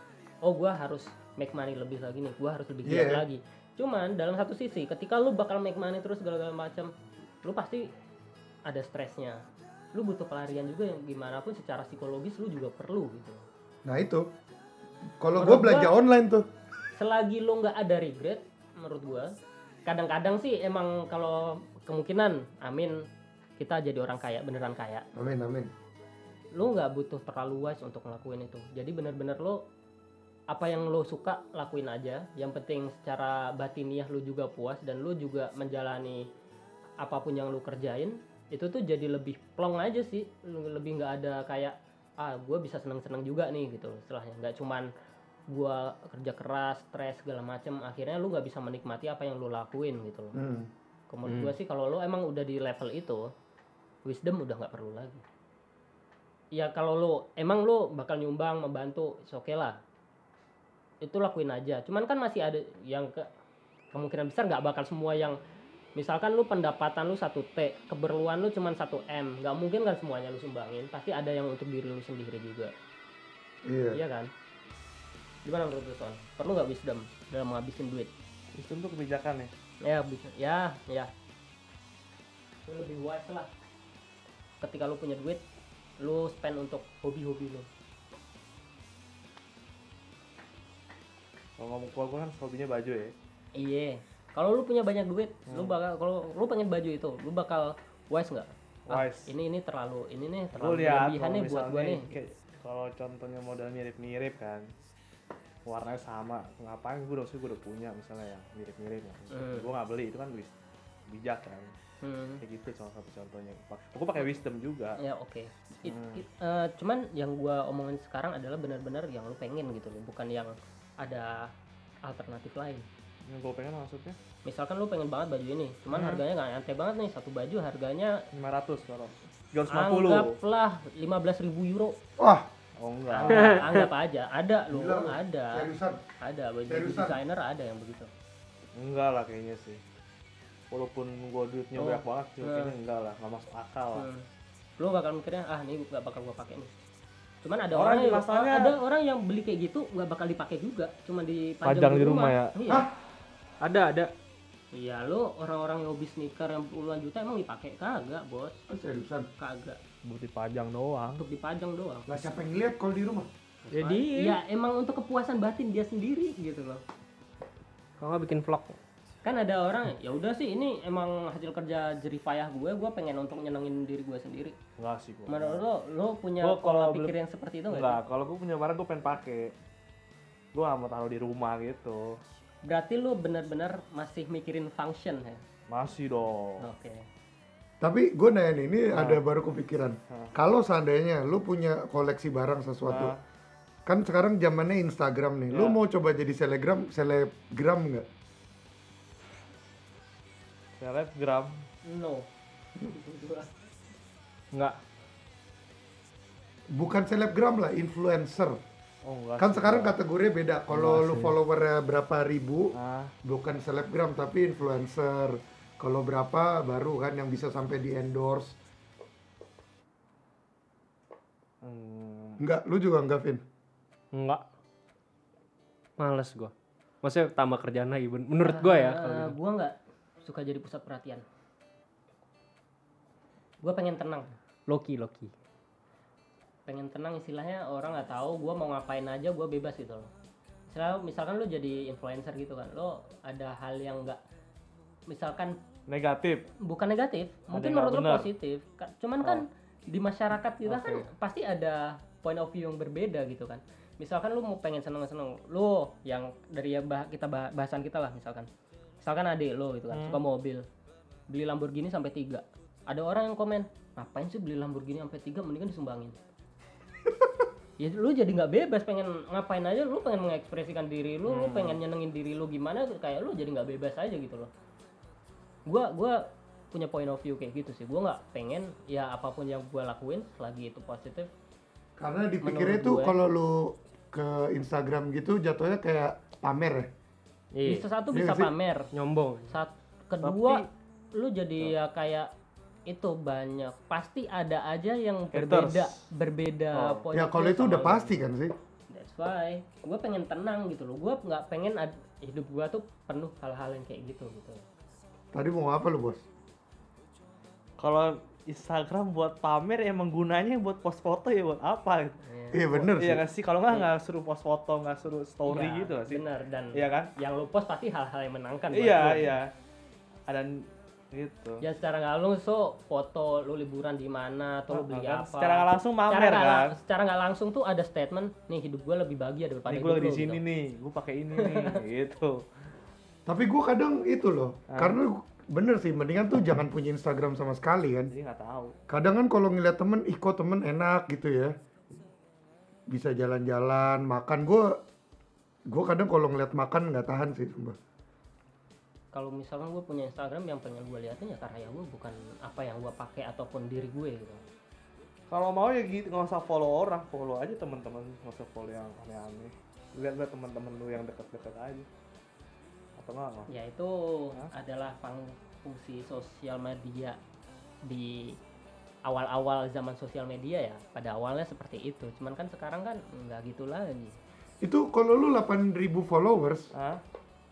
Oh gua harus make money lebih lagi nih, gua harus lebih giat Iya. lagi. Cuman dalam satu sisi, ketika lu bakal make money terus segala macam, lu pasti ada stresnya. Lu butuh pelarian juga yang gimana pun secara psikologis lu juga perlu gitu. Nah itu, kalau gue gua- belanja online tuh, selagi lo nggak ada regret menurut gua kadang-kadang sih emang kalau kemungkinan amin kita jadi orang kaya beneran kaya amin amin. lo nggak butuh terlalu wise untuk ngelakuin itu jadi bener-bener lo apa yang lo suka lakuin aja. Yang penting secara batiniah lo juga puas dan lo juga menjalani apa pun yang lo kerjain itu tuh jadi lebih plong aja sih. Lebih nggak ada kayak ah gue bisa seneng-seneng juga nih gitu setelahnya nggak cuman gua kerja keras stres segala macem. Akhirnya lu nggak bisa menikmati apa yang lu lakuin gitu loh. Hmm. menurut gua sih kalau lo emang udah di level itu wisdom udah nggak perlu lagi. Ya kalau lo emang lo bakal nyumbang membantu oke lah itu lakuin aja. Cuman kan masih ada yang ke kemungkinan besar nggak bakal semua yang misalkan lu pendapatan lu satu t keperluan lu cuman satu m nggak mungkin kan semuanya lu sumbangin. Pasti ada yang untuk diri lu sendiri juga. Iya. iya kan? Gimana menurut lu Son? perlu nggak wisdom dalam menghabisin duit? Itu untuk kebijakan ya. ya bisa. Ya ya. Lu lebih wise lah. Ketika lu punya duit lu spend untuk hobi-hobi lu Kalau ngomong keluar gua kan hobinya baju ya. iya kalau lu punya banyak duit lu bakal kalau lu pengen baju itu lu bakal wise nggak Ah, Wise. ini ini terlalu ini nih Gue terlalu lihat berlebihan kalau nih buat gua misalnya nih kalau contohnya model mirip-mirip kan warnanya sama ngapain gue udah gue udah punya misalnya yang mirip-mirip ya. Hmm. gue nggak beli itu kan wis bijak kan Hmm. kayak gitu salah satu contohnya aku pakai wisdom juga ya oke It- Hmm. it- eh, cuman yang gua omongin sekarang adalah benar-benar yang lu pengen gitu loh bukan yang ada alternatif lain. Yang gue pengen maksudnya? Misalkan lu pengen banget baju ini cuman Hmm. harganya nggak nyampe banget nih satu baju harganya 500 kalau 350 anggaplah 15.000 euro. Wah, oh enggak. Anggap, anggap aja ada lu. ada. Seriusan. ada baju desainer ada yang begitu. Enggak lah kayaknya sih. Walaupun gue duitnya Oh. banyak banget cuma kayaknya enggak lah nggak masuk akal lah. Hmm. lu bakal mikirnya ah ini nggak bakal gua pakai nih cuman ada Orang orang, yang masalahnya- ada orang yang beli kayak gitu nggak bakal dipakai juga cuma dipajang Pajang di rumah ya? iya Ada, ada. iya lu orang-orang yang hobi sneaker yang puluhan juta emang dipakai kagak bos Ah, seriusan. kagak buat dipajang doang untuk dipajang doang Lah siapa yang lihat kalau di rumah? Jadi, ya emang untuk kepuasan batin dia sendiri gitu loh kalau nggak bikin vlog. Kan ada orang ya udah sih ini emang hasil kerja jerih payah gue gue pengen untuk nyenengin diri gue sendiri enggak sih gue menurut lo lo punya Gua pola pikir yang seperti itu nggak enggak sih? kalau gue punya barang gue pengen pakai gue gak mau taruh di rumah gitu berarti lo benar-benar masih mikirin function ya masih dong oke Tapi gue nanya nih, ini Ah. ada baru kepikiran. Kalau seandainya lu punya koleksi barang sesuatu, Ah. kan sekarang zamannya Instagram nih. Lu Ya. mau coba jadi selebgram, selebgram nggak? Selebgram no Enggak. Bukan selebgram lah, influencer. oh enggak Kan sih, sekarang enggak. kategorinya beda. Kalau Enggak lu followernya berapa ribu, ah bukan selebgram tapi influencer. Kalau berapa baru kan yang bisa sampai di endorse. hmm, Enggak, lu juga enggak, Vin. Enggak. Males gua. Maksudnya tambah kerjaan lagi. ben- Menurut gua ya. kalau Eh, gitu. gue nggak suka jadi pusat perhatian. Gue pengen tenang. Loki, Loki. pengen tenang istilahnya orang nggak tahu gue mau ngapain aja gue bebas gitu loh. Misalnya misalkan lo jadi influencer gitu kan lo ada hal yang nggak misalkan negatif. Bukan negatif mungkin yang nggak menurut lo positif. Cuman kan di masyarakat kita kan Oke. pasti ada point of view yang berbeda gitu kan. Misalkan lu mau pengen seneng-seneng lu yang dari ya bah- kita bah- bahasan kita lah misalkan misalkan adik lo gitu kan Hmm. suka mobil beli Lamborghini sampai tiga ada orang yang komen ngapain sih beli Lamborghini sampai tiga mendingan disumbangin ya lu jadi nggak bebas pengen ngapain aja lu pengen mengekspresikan diri lu lu Hmm. pengen nyenengin diri lu gimana kayak lu jadi nggak bebas aja gitu loh gua gua punya point of view kayak gitu sih gua nggak pengen ya apa pun yang gua lakuin selagi itu positif Karena dipikirnya tuh kalau lu ke Instagram gitu jatuhnya kayak pamer ya. Iya. bisa satu Iya bisa nggak sih? pamer Nyombong. saat kedua lu jadi ya kayak itu banyak pasti ada aja yang Haters. berbeda berbeda Oh. Ya kalau itu udah lu. pasti kan sih. That's why gue pengen tenang gitu loh. Gue nggak pengen ad- hidup gue tuh penuh hal-hal yang kayak gitu gitu. Tadi mau apa lu bos? Kalau Instagram buat pamer emang gunanya buat post foto ya buat apa? Iya bener sih. Iya nggak sih? Kalau nggak nggak suruh post foto, nggak suruh story Iya, gitu sih? Bener dan Iya kan? yang lu post pasti hal-hal yang menangkan. Iya lu. iya. Ada gitu. Ya secara nggak langsung foto lu liburan di mana atau lu Oh, beli kan? apa. Secara nggak langsung Secara pamer nggak kan? Secara nggak langsung tuh ada statement nih hidup gue lebih bahagia daripada Nih hidup gue di sini gitu. nih, gue pakai ini nih, gitu. Tapi gue kadang itu loh. Ah. Karena bener sih mendingan tuh jangan punya Instagram sama sekali kan. Jadi nggak tahu. Kadang kan kalau ngeliat temen, ih kok temen enak gitu ya. Bisa jalan-jalan, makan. Gue gue kadang kalau ngeliat makan nggak tahan sih sumpah. Kalau misalkan gue punya Instagram yang pengen gue liatin ya karya gue bukan apa yang gue pakai ataupun diri gue gitu. Kalau mau ya gitu, nggak usah follow orang, follow aja teman-teman, nggak usah follow yang aneh-aneh. Lihat-lihat teman-teman lu yang dekat-dekat aja. Atau nggak? ya itu Hah? adalah fung- fungsi sosial media di awal-awal zaman sosial media ya pada awalnya seperti itu cuman kan sekarang kan nggak gitu lagi Itu kalau lu 8000 followers, Hah?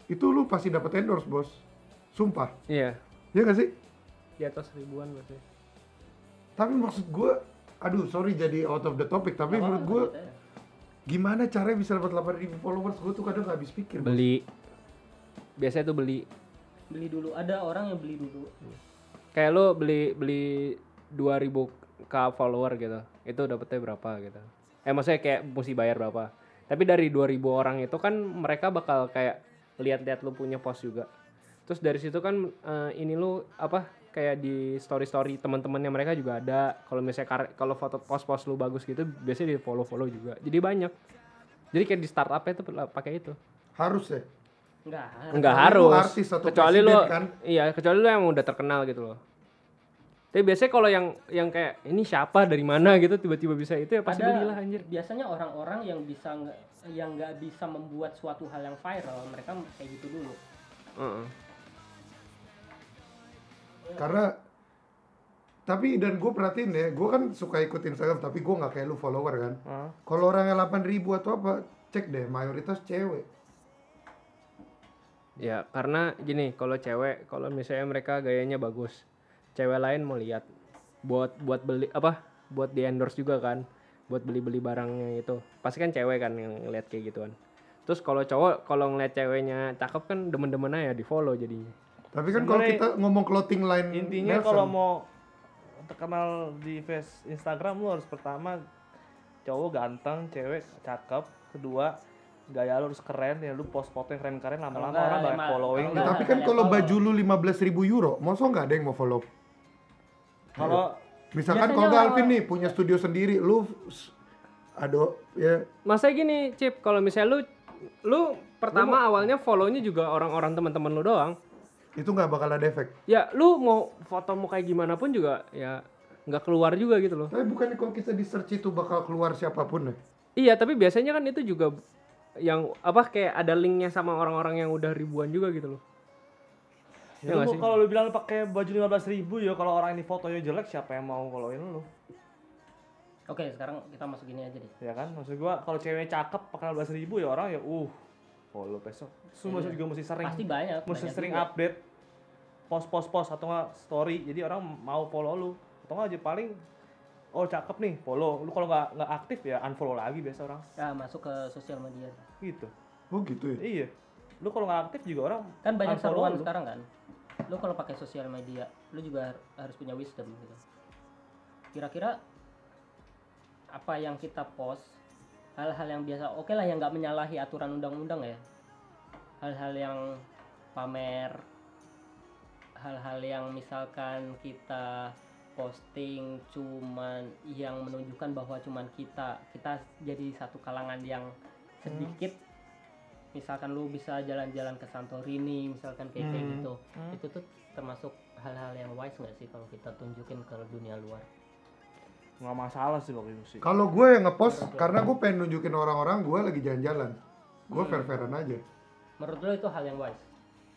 itu lu pasti dapat endorse bos. Sumpah. Iya. Ya gak sih? Di atas ribuan berarti. Tapi maksud gue, aduh sorry jadi out of the topic, tapi Apa-apa menurut gue gimana caranya bisa dapat 8000 followers? Gue tuh kadang gak habis pikir. Bos. Beli. Biasanya tuh beli. beli dulu ada orang yang beli dulu Kayak lu beli beli 2000 k follower gitu. Itu dapetnya berapa gitu. Eh maksudnya kayak mesti bayar berapa. Tapi dari 2000 orang itu kan mereka bakal kayak lihat-lihat lu punya post juga. Terus dari situ kan eh, ini lu apa kayak di story-story teman-temannya mereka juga ada. Kalau misalnya kalau foto post-post lu bagus gitu biasanya di follow-follow juga. Jadi banyak. Jadi kayak di startup itu pakai itu. Harus ya. nggak Enggak lu harus. artis atau kecuali presiden lu kan. iya, kecuali lu yang udah terkenal gitu loh. Tapi biasanya kalau yang yang kayak ini siapa dari mana gitu tiba-tiba bisa itu ya pasti ada belilah anjir. biasanya orang-orang yang bisa nggak yang nggak bisa membuat suatu hal yang viral mereka kayak gitu dulu Heeh. Karena tapi dan gue perhatiin ya, gue kan suka ikut Instagram tapi gue nggak kayak lu follower kan. Hah? Kalau orangnya 8000 atau apa, cek deh mayoritas cewek. Ya, karena gini, kalau cewek kalau misalnya mereka gayanya bagus, cewek lain mau lihat buat buat beli apa? Buat di endorse juga kan. Buat beli-beli barangnya itu. Pasti kan cewek kan yang ngeliat kayak gituan. Terus kalau cowok kalau ngeliat ceweknya cakep kan demen-demen aja di follow jadinya. Tapi kan kalau kita ngomong clothing line Intinya kalau mau terkenal di face Instagram lu harus pertama cowok ganteng, cewek cakep, kedua gaya lu harus keren ya lu post foto yang keren-keren lama-lama orang banyak following Ya, tapi kan kalau baju lu 15.000 euro, masa nggak ada yang mau follow? Kalau Misalkan Biasanya kalau Alvin nih punya studio sendiri, lu ada ya Masa gini, Cip, kalau misalnya lu lu pertama awalnya follow-nya juga orang-orang teman-teman lu doang. itu nggak bakal ada efek. Ya, lu mau foto mau kayak gimana pun juga ya nggak keluar juga gitu loh. Tapi bukan kalau kita di search itu bakal keluar siapa pun ya. Iya, tapi biasanya kan itu juga yang apa kayak ada linknya sama orang-orang yang udah ribuan juga gitu loh. Ya lu sih? kalau lu bilang lu pakai baju 15.000 ribu ya kalau orang ini fotonya jelek siapa yang mau followin lu? Oke sekarang kita masuk gini aja deh. Ya kan? Maksud gua kalau cewek cakep pakai 15.000 ribu ya orang ya uh follow besok. Semua Iya. juga mesti sering. Pasti banyak mesti banyak sering juga. update post post post atau nggak story. Jadi orang mau follow lu. Atau nggak aja paling oh cakep nih follow. Lu kalau nggak nggak aktif ya unfollow lagi biasa orang. Ya masuk ke sosial media. Gitu. Oh gitu ya. iya. Lu kalau nggak aktif juga orang kan banyak seruan sekarang kan lu kalau pakai sosial media lu juga har- harus punya wisdom gitu. Kira-kira apa yang kita post hal-hal yang biasa oke lah yang nggak menyalahi aturan undang-undang ya. Hal-hal yang pamer hal-hal yang misalkan kita posting cuman yang menunjukkan bahwa cuman kita kita jadi satu kalangan yang sedikit misalkan lu bisa jalan-jalan ke Santorini misalkan kayak kayak Hmm. gitu Hmm. itu tuh termasuk hal-hal yang wise nggak sih kalau kita tunjukin ke dunia luar nggak masalah sih waktu itu sih Kalau gue yang ngepost karena gue pengen nunjukin orang-orang gue lagi jalan-jalan. Gue fair-fairan aja. menurut lo itu hal yang wise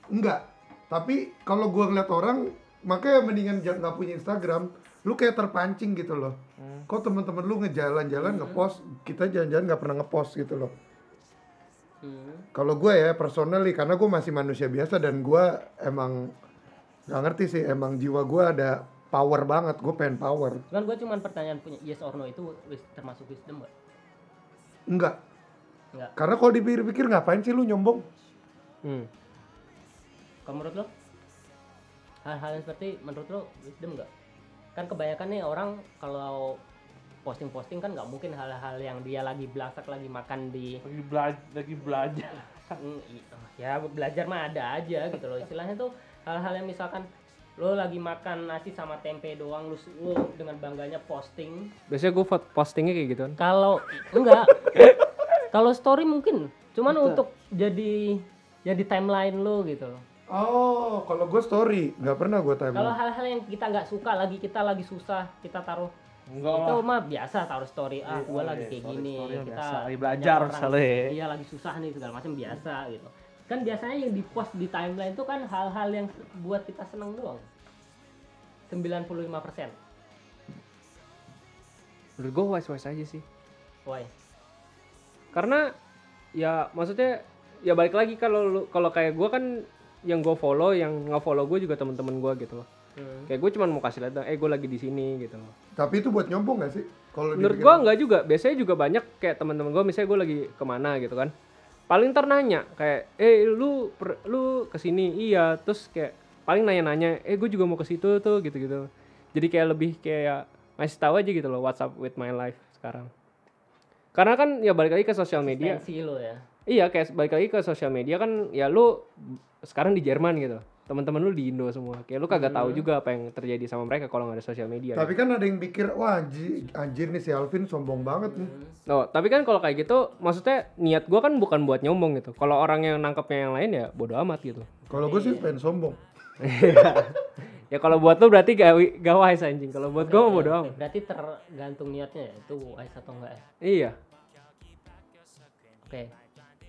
Enggak. Tapi kalau gue ngeliat orang, makanya mendingan jangan nggak punya Instagram. Lu kayak terpancing gitu loh. Hmm. Kok teman-teman lu ngejalan-jalan ngepost, kita jalan-jalan nggak pernah ngepost gitu loh. Hmm. Kalau gue ya personally karena gue masih manusia biasa dan gue emang nggak ngerti sih emang jiwa gue ada power banget. Gue pengen power. Cuman gue cuman pertanyaan punya yes or no itu wis- termasuk wisdom gak? Enggak. Enggak. Karena kalau dipikir-pikir ngapain sih lu nyombong? Hmm. Kalau menurut lo? Hal-hal yang seperti menurut lo wisdom gak? Kan kebanyakan nih orang kalau posting-posting kan nggak mungkin hal-hal yang dia lagi belasak lagi makan di lagi belajar lagi belajar. Mm, i- ya belajar mah ada aja gitu loh. Istilahnya tuh hal-hal yang misalkan lo lagi makan nasi sama tempe doang lu, lu dengan bangganya posting. Biasanya gue postingnya kayak gitu kan. kalau enggak. Kalau story mungkin. Cuman untuk jadi jadi timeline lo gitu loh. Oh, kalau gue story. Nggak pernah gue kalau timeline. hal-hal yang kita nggak suka lagi kita lagi susah kita taruh enggak itu mah biasa taruh story ah Iya, gua oh lagi iya, kayak story- gini story kita biasa. Lagi belajar misalnya ya. iya lagi susah nih segala macam biasa gitu kan biasanya yang di post di timeline itu kan hal-hal yang buat kita seneng doang 95 persen Menurut gue wise wise aja sih. why Karena ya maksudnya ya balik lagi kalau kalau kayak gue kan yang gue follow yang nggak follow gue juga teman-teman gue gitu loh. Hmm. Kayak gue cuman mau kasih lihat dong, eh gue lagi di sini gitu loh. Tapi itu buat nyombong gak sih? Kalau Menurut gue nggak juga. Biasanya juga banyak kayak teman-teman gue misalnya gue lagi ke mana gitu kan. Paling ntar nanya kayak, eh lu per- lu ke sini iya. Terus kayak paling nanya-nanya, eh gue juga mau ke situ tuh gitu-gitu. Jadi kayak lebih kayak ngasih tahu aja gitu loh what's up with my life sekarang. Karena kan ya balik lagi ke sosial media. Lo ya Iya kayak balik lagi ke sosial media kan ya lu sekarang di Jerman gitu. Teman-teman lu di Indo semua. Kayak lu kagak tahu juga apa yang terjadi sama mereka kalau nggak ada sosial media. Tapi kan ada yang pikir, wah anjir, anjir nih si Alvin sombong banget nih. Oh, tapi kan kalau kayak gitu, maksudnya niat gua kan bukan buat nyombong gitu. Kalau orang yang nangkepnya yang lain ya bodo amat gitu. Kalau gue sih pengen sombong. Ya kalau buat lu berarti gak, gak wise anjing. Kalau buat gua mah bodo amat. berarti tergantung niatnya ya itu wise atau enggak ya Iya. oke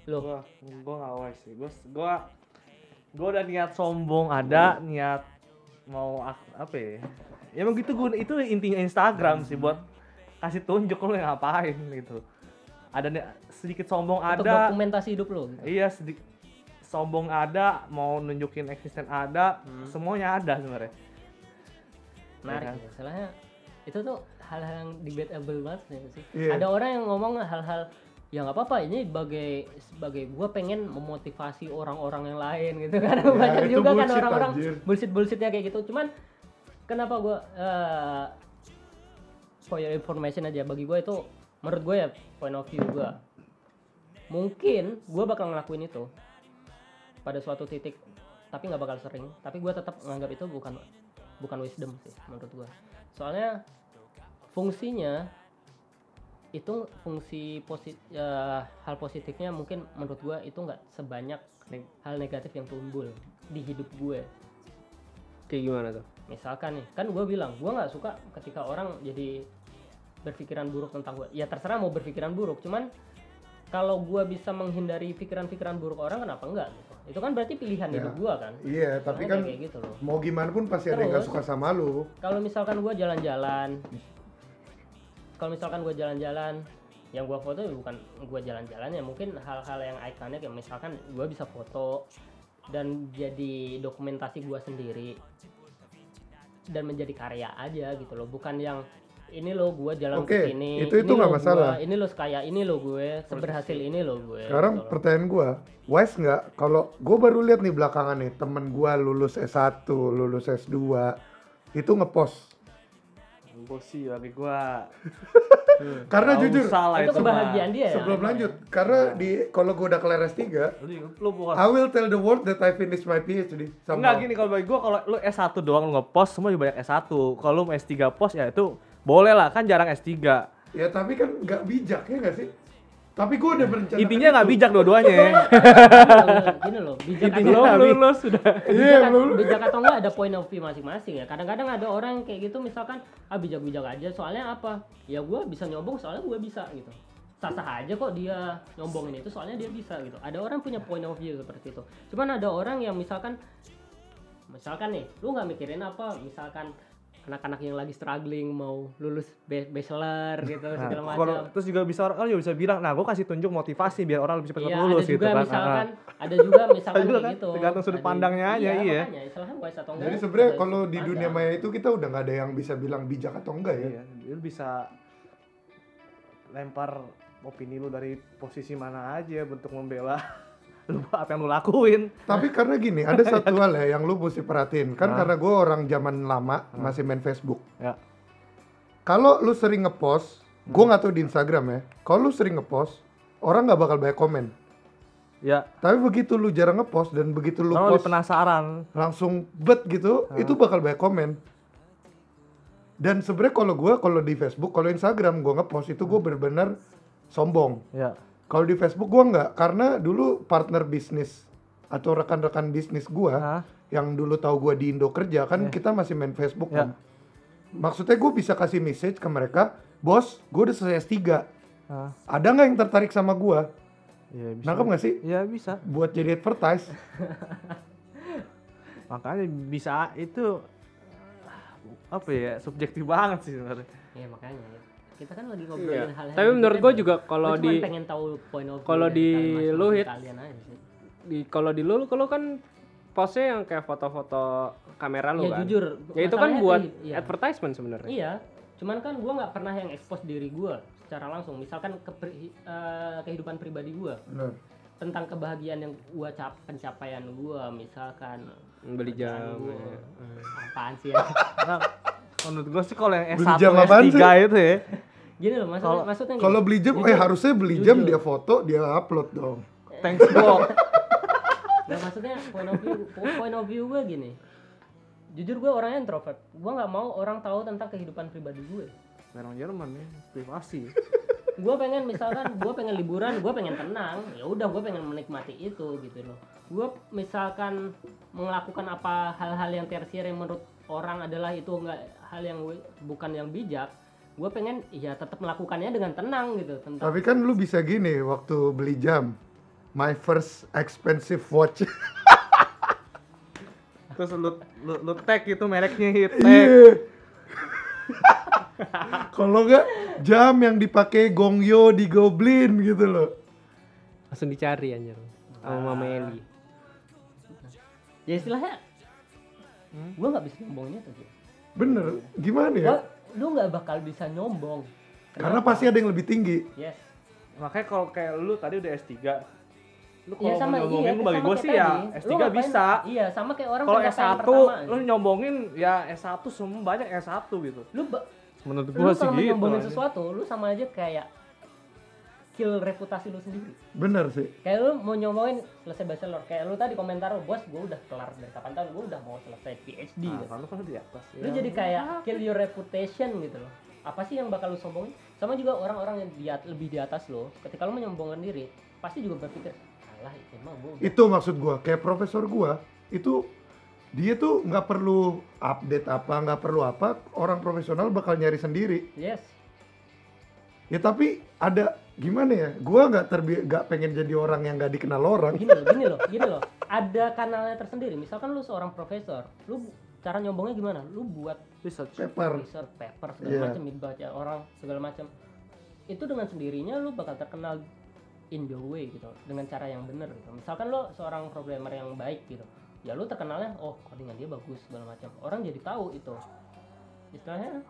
lo gua gua nggak wise sih gua gua gua udah niat sombong ada niat mau apa ya ya emang gitu gua itu intinya Instagram sih buat kasih tunjuk lu ngapain gitu ada sedikit sombong untuk ada dokumentasi hidup lo gitu. iya sedikit sombong ada mau nunjukin eksisten ada semuanya ada sebenarnya menarik kan? ya. Soalnya itu tuh hal-hal yang debatable banget sih. Iya. Ada orang yang ngomong hal-hal ya nggak apa-apa ini sebagai sebagai gue pengen memotivasi orang-orang yang lain gitu kan. Banyak itu juga kan bullshit, orang-orang anjir. bullshit bullshitnya kayak gitu. Cuman kenapa gue eh for your information aja bagi gue itu menurut gue ya point of view gue mungkin gue bakal ngelakuin itu pada suatu titik tapi nggak bakal sering. Tapi gue tetap menganggap itu bukan bukan wisdom sih menurut gue soalnya fungsinya itu fungsi posit ya, hal positifnya mungkin menurut gue itu nggak sebanyak neg- hal negatif yang timbul di hidup gue Kayak gimana tuh? misalkan nih kan gue bilang gue nggak suka ketika orang jadi berpikiran buruk tentang gue ya terserah mau berpikiran buruk cuman kalau gue bisa menghindari pikiran-pikiran buruk orang kenapa enggak gitu itu kan berarti pilihan Ya. hidup gue kan Iya, tapi Soalnya kan kayak gitu loh mau gimana pun pasti ada yang gak Terus? suka sama lu. kalau misalkan gue jalan-jalan kalau misalkan gue jalan-jalan yang gue foto ya bukan gue jalan-jalan ya mungkin hal-hal yang ikonik ya misalkan gue bisa foto dan jadi dokumentasi gue sendiri dan menjadi karya aja gitu loh bukan yang ini lo gue jalan Oke, ke sini itu- itu ini nggak masalah. gua, ini lo sekaya ini lo gue seberhasil ini lo gue Sekarang gitu pertanyaan gua, wise nggak? Kalau gua baru lihat nih belakangan nih temen gua lulus S1, lulus S2, itu ngepost. Sih bagi gua Karena Nggak jujur, usah lah itu mah. kebahagiaan dia ya sebelum lanjut, karena di kalau gue udah kelar S3, Lu, lu bukan I will tell the world that I finished my PhD. Sama Enggak gini kalau bagi gua kalau lu S1 doang lu ngepost semua juga banyak S1. Kalau lu mau S3 post ya itu boleh lah kan jarang S3. Ya tapi kan nggak bijak ya nggak sih? Tapi gue udah berencana. Intinya nggak bijak dua-duanya. gini loh bijak atau Belum lulus sudah. Iya, bijak, belum. bijak atau enggak ada point of view masing-masing ya kadang-kadang ada orang yang kayak gitu misalkan ah bijak-bijak aja soalnya apa ya gue bisa nyombong soalnya gue bisa gitu sah-sah aja kok dia nyombongin itu soalnya dia bisa gitu ada orang punya point of view seperti itu cuman ada orang yang misalkan misalkan nih lu nggak mikirin apa misalkan anak-anak yang lagi struggling mau lulus be- bachelor gitu Nah, segala kalau macam terus juga bisa orang juga bisa bilang, nah gue kasih tunjuk motivasi biar orang lebih cepat Iya, lulus ada gitu juga kan. misalkan Ah, ada juga misalkan Juga kayak kan, gitu. tergantung sudut Ada- pandangnya aja, iya. makanya istilahnya wise atau enggak. Jadi sebenarnya ada kalau di dunia maya itu kita udah nggak ada yang bisa bilang bijak atau enggak ya. Iya, lu bisa lempar opini lu dari posisi mana aja bentuk membela lu apa yang lu lakuin. Tapi karena gini, ada satu hal ya yang lu mesti perhatiin. Kan Hah? karena gue orang zaman lama masih main Facebook. Ya. Kalau lu sering ngepost, gue nggak tahu di Instagram ya. Kalau lu sering ngepost, orang nggak bakal banyak komen. Ya, Tapi begitu lu jarang ngepost dan begitu lu post penasaran. langsung bet gitu, itu bakal banyak komen. Dan sebenarnya kalau gue kalau di Facebook, kalau Instagram gue ngepost itu gue benar-benar sombong. Ya. Kalau di Facebook gua nggak, karena dulu partner bisnis atau rekan-rekan bisnis gua Hah? yang dulu tahu gua di Indo kerja kan kita masih main Facebook Ya. kan. Maksudnya gue bisa kasih message ke mereka, bos, gue udah selesai S3. Hah? Ada nggak yang tertarik sama gua? Iya bisa. Nangkep nggak sih? Iya bisa. Buat jadi advertise. Makanya bisa itu apa ya subjektif banget sih sebenarnya. Iya makanya ya. Kita kan lagi Iya. ngobrolin hal-hal Tapi yang menurut beda. gue juga kalau di pengen tahu point of view kalau di lu, Hit, di kalau di lu lu kan postnya yang kayak foto-foto kamera lu Ya kan. jujur, Ya itu kan buat iya. advertisement sebenarnya. Iya, cuman kan gua nggak pernah yang expose diri gua secara langsung. Misalkan ke eh, kehidupan pribadi gua Bener. tentang kebahagiaan yang gua cap pencapaian gua misalkan Beli jam. gua. ya. apaan sih ya menurut gue sih kalau yang Beli S1 jam apaan S3 itu ya gini loh maksudnya Kalau- maksudnya gini. Kalau beli jam, eh harusnya beli jam dia foto, dia upload dong. thanks block Nah, maksudnya point of view point of view gue gini. Jujur gue orangnya introvert. Gue nggak mau orang tahu tentang kehidupan pribadi gue. orang Jerman ya privasi Gue pengen misalkan gue pengen liburan, gue pengen tenang. Ya udah gue pengen menikmati itu gitu loh. Gue misalkan melakukan apa hal-hal yang tersier yang menurut orang adalah itu enggak hal yang bukan yang bijak. Gue pengen ya tetap melakukannya dengan tenang gitu tentang Tapi kan lu bisa gini waktu beli jam. My first expensive watch. terus lu lu, lu tag itu mereknya hit tag Iya. Kalau enggak jam yang dipakai Gongyo di Goblin gitu loh. Langsung dicari anjir. Sama Mama Eli. ya istilahnya gue nggak bisa nyombongnya tuh. Ji. Bener, gimana ya? Gua- lu nggak bakal bisa nyombong. Karena Kenapa? pasti ada yang lebih tinggi. Yes. makanya kalau kayak lu tadi udah S3 lu Iya kalau sama mau iya, nyombongin lu bagi gue sih ya tadi. S3 Lu ngapain- bisa Iya, sama kayak orang kalau pencapaian S1 pertama. lu nyombongin ya S1 semua banyak S1 gitu lu menurut lu gue sih gitu nyombongin aja. sesuatu, lu sama aja kayak kill reputasi lu sendiri. Bener sih. Kayak lu mau nyombongin selesai bachelor, kayak lu tadi komentar lu, bos, gue udah kelar dari kapan tahu, gue udah mau selesai PhD. nah, gitu. kan lu kan di atas Lu jadi kayak kill your reputation gitu loh. Apa sih yang bakal lu sombongin? Sama juga orang-orang yang di at- lebih di atas lo, ketika lu menyombongkan diri, pasti juga berpikir, alah emang gue Itu maksud gua. Kayak profesor gua itu dia tuh nggak perlu update apa, nggak perlu apa. Orang profesional bakal nyari sendiri. Yes. Ya tapi ada gimana ya? Gua nggak terbi nggak pengen jadi orang yang nggak dikenal orang. gini loh, gini loh, gini loh. Ada kanalnya tersendiri. Misalkan lu seorang profesor, lu cara nyombongnya gimana? Lu buat research Paper. research paper segala Iya. macam dibaca orang segala macam. Itu dengan sendirinya lu bakal terkenal in the way gitu dengan cara yang benar gitu. Misalkan lu seorang programmer yang baik gitu. Ya lu terkenalnya oh codingan dia bagus segala macam. Orang jadi tahu itu. Istilahnya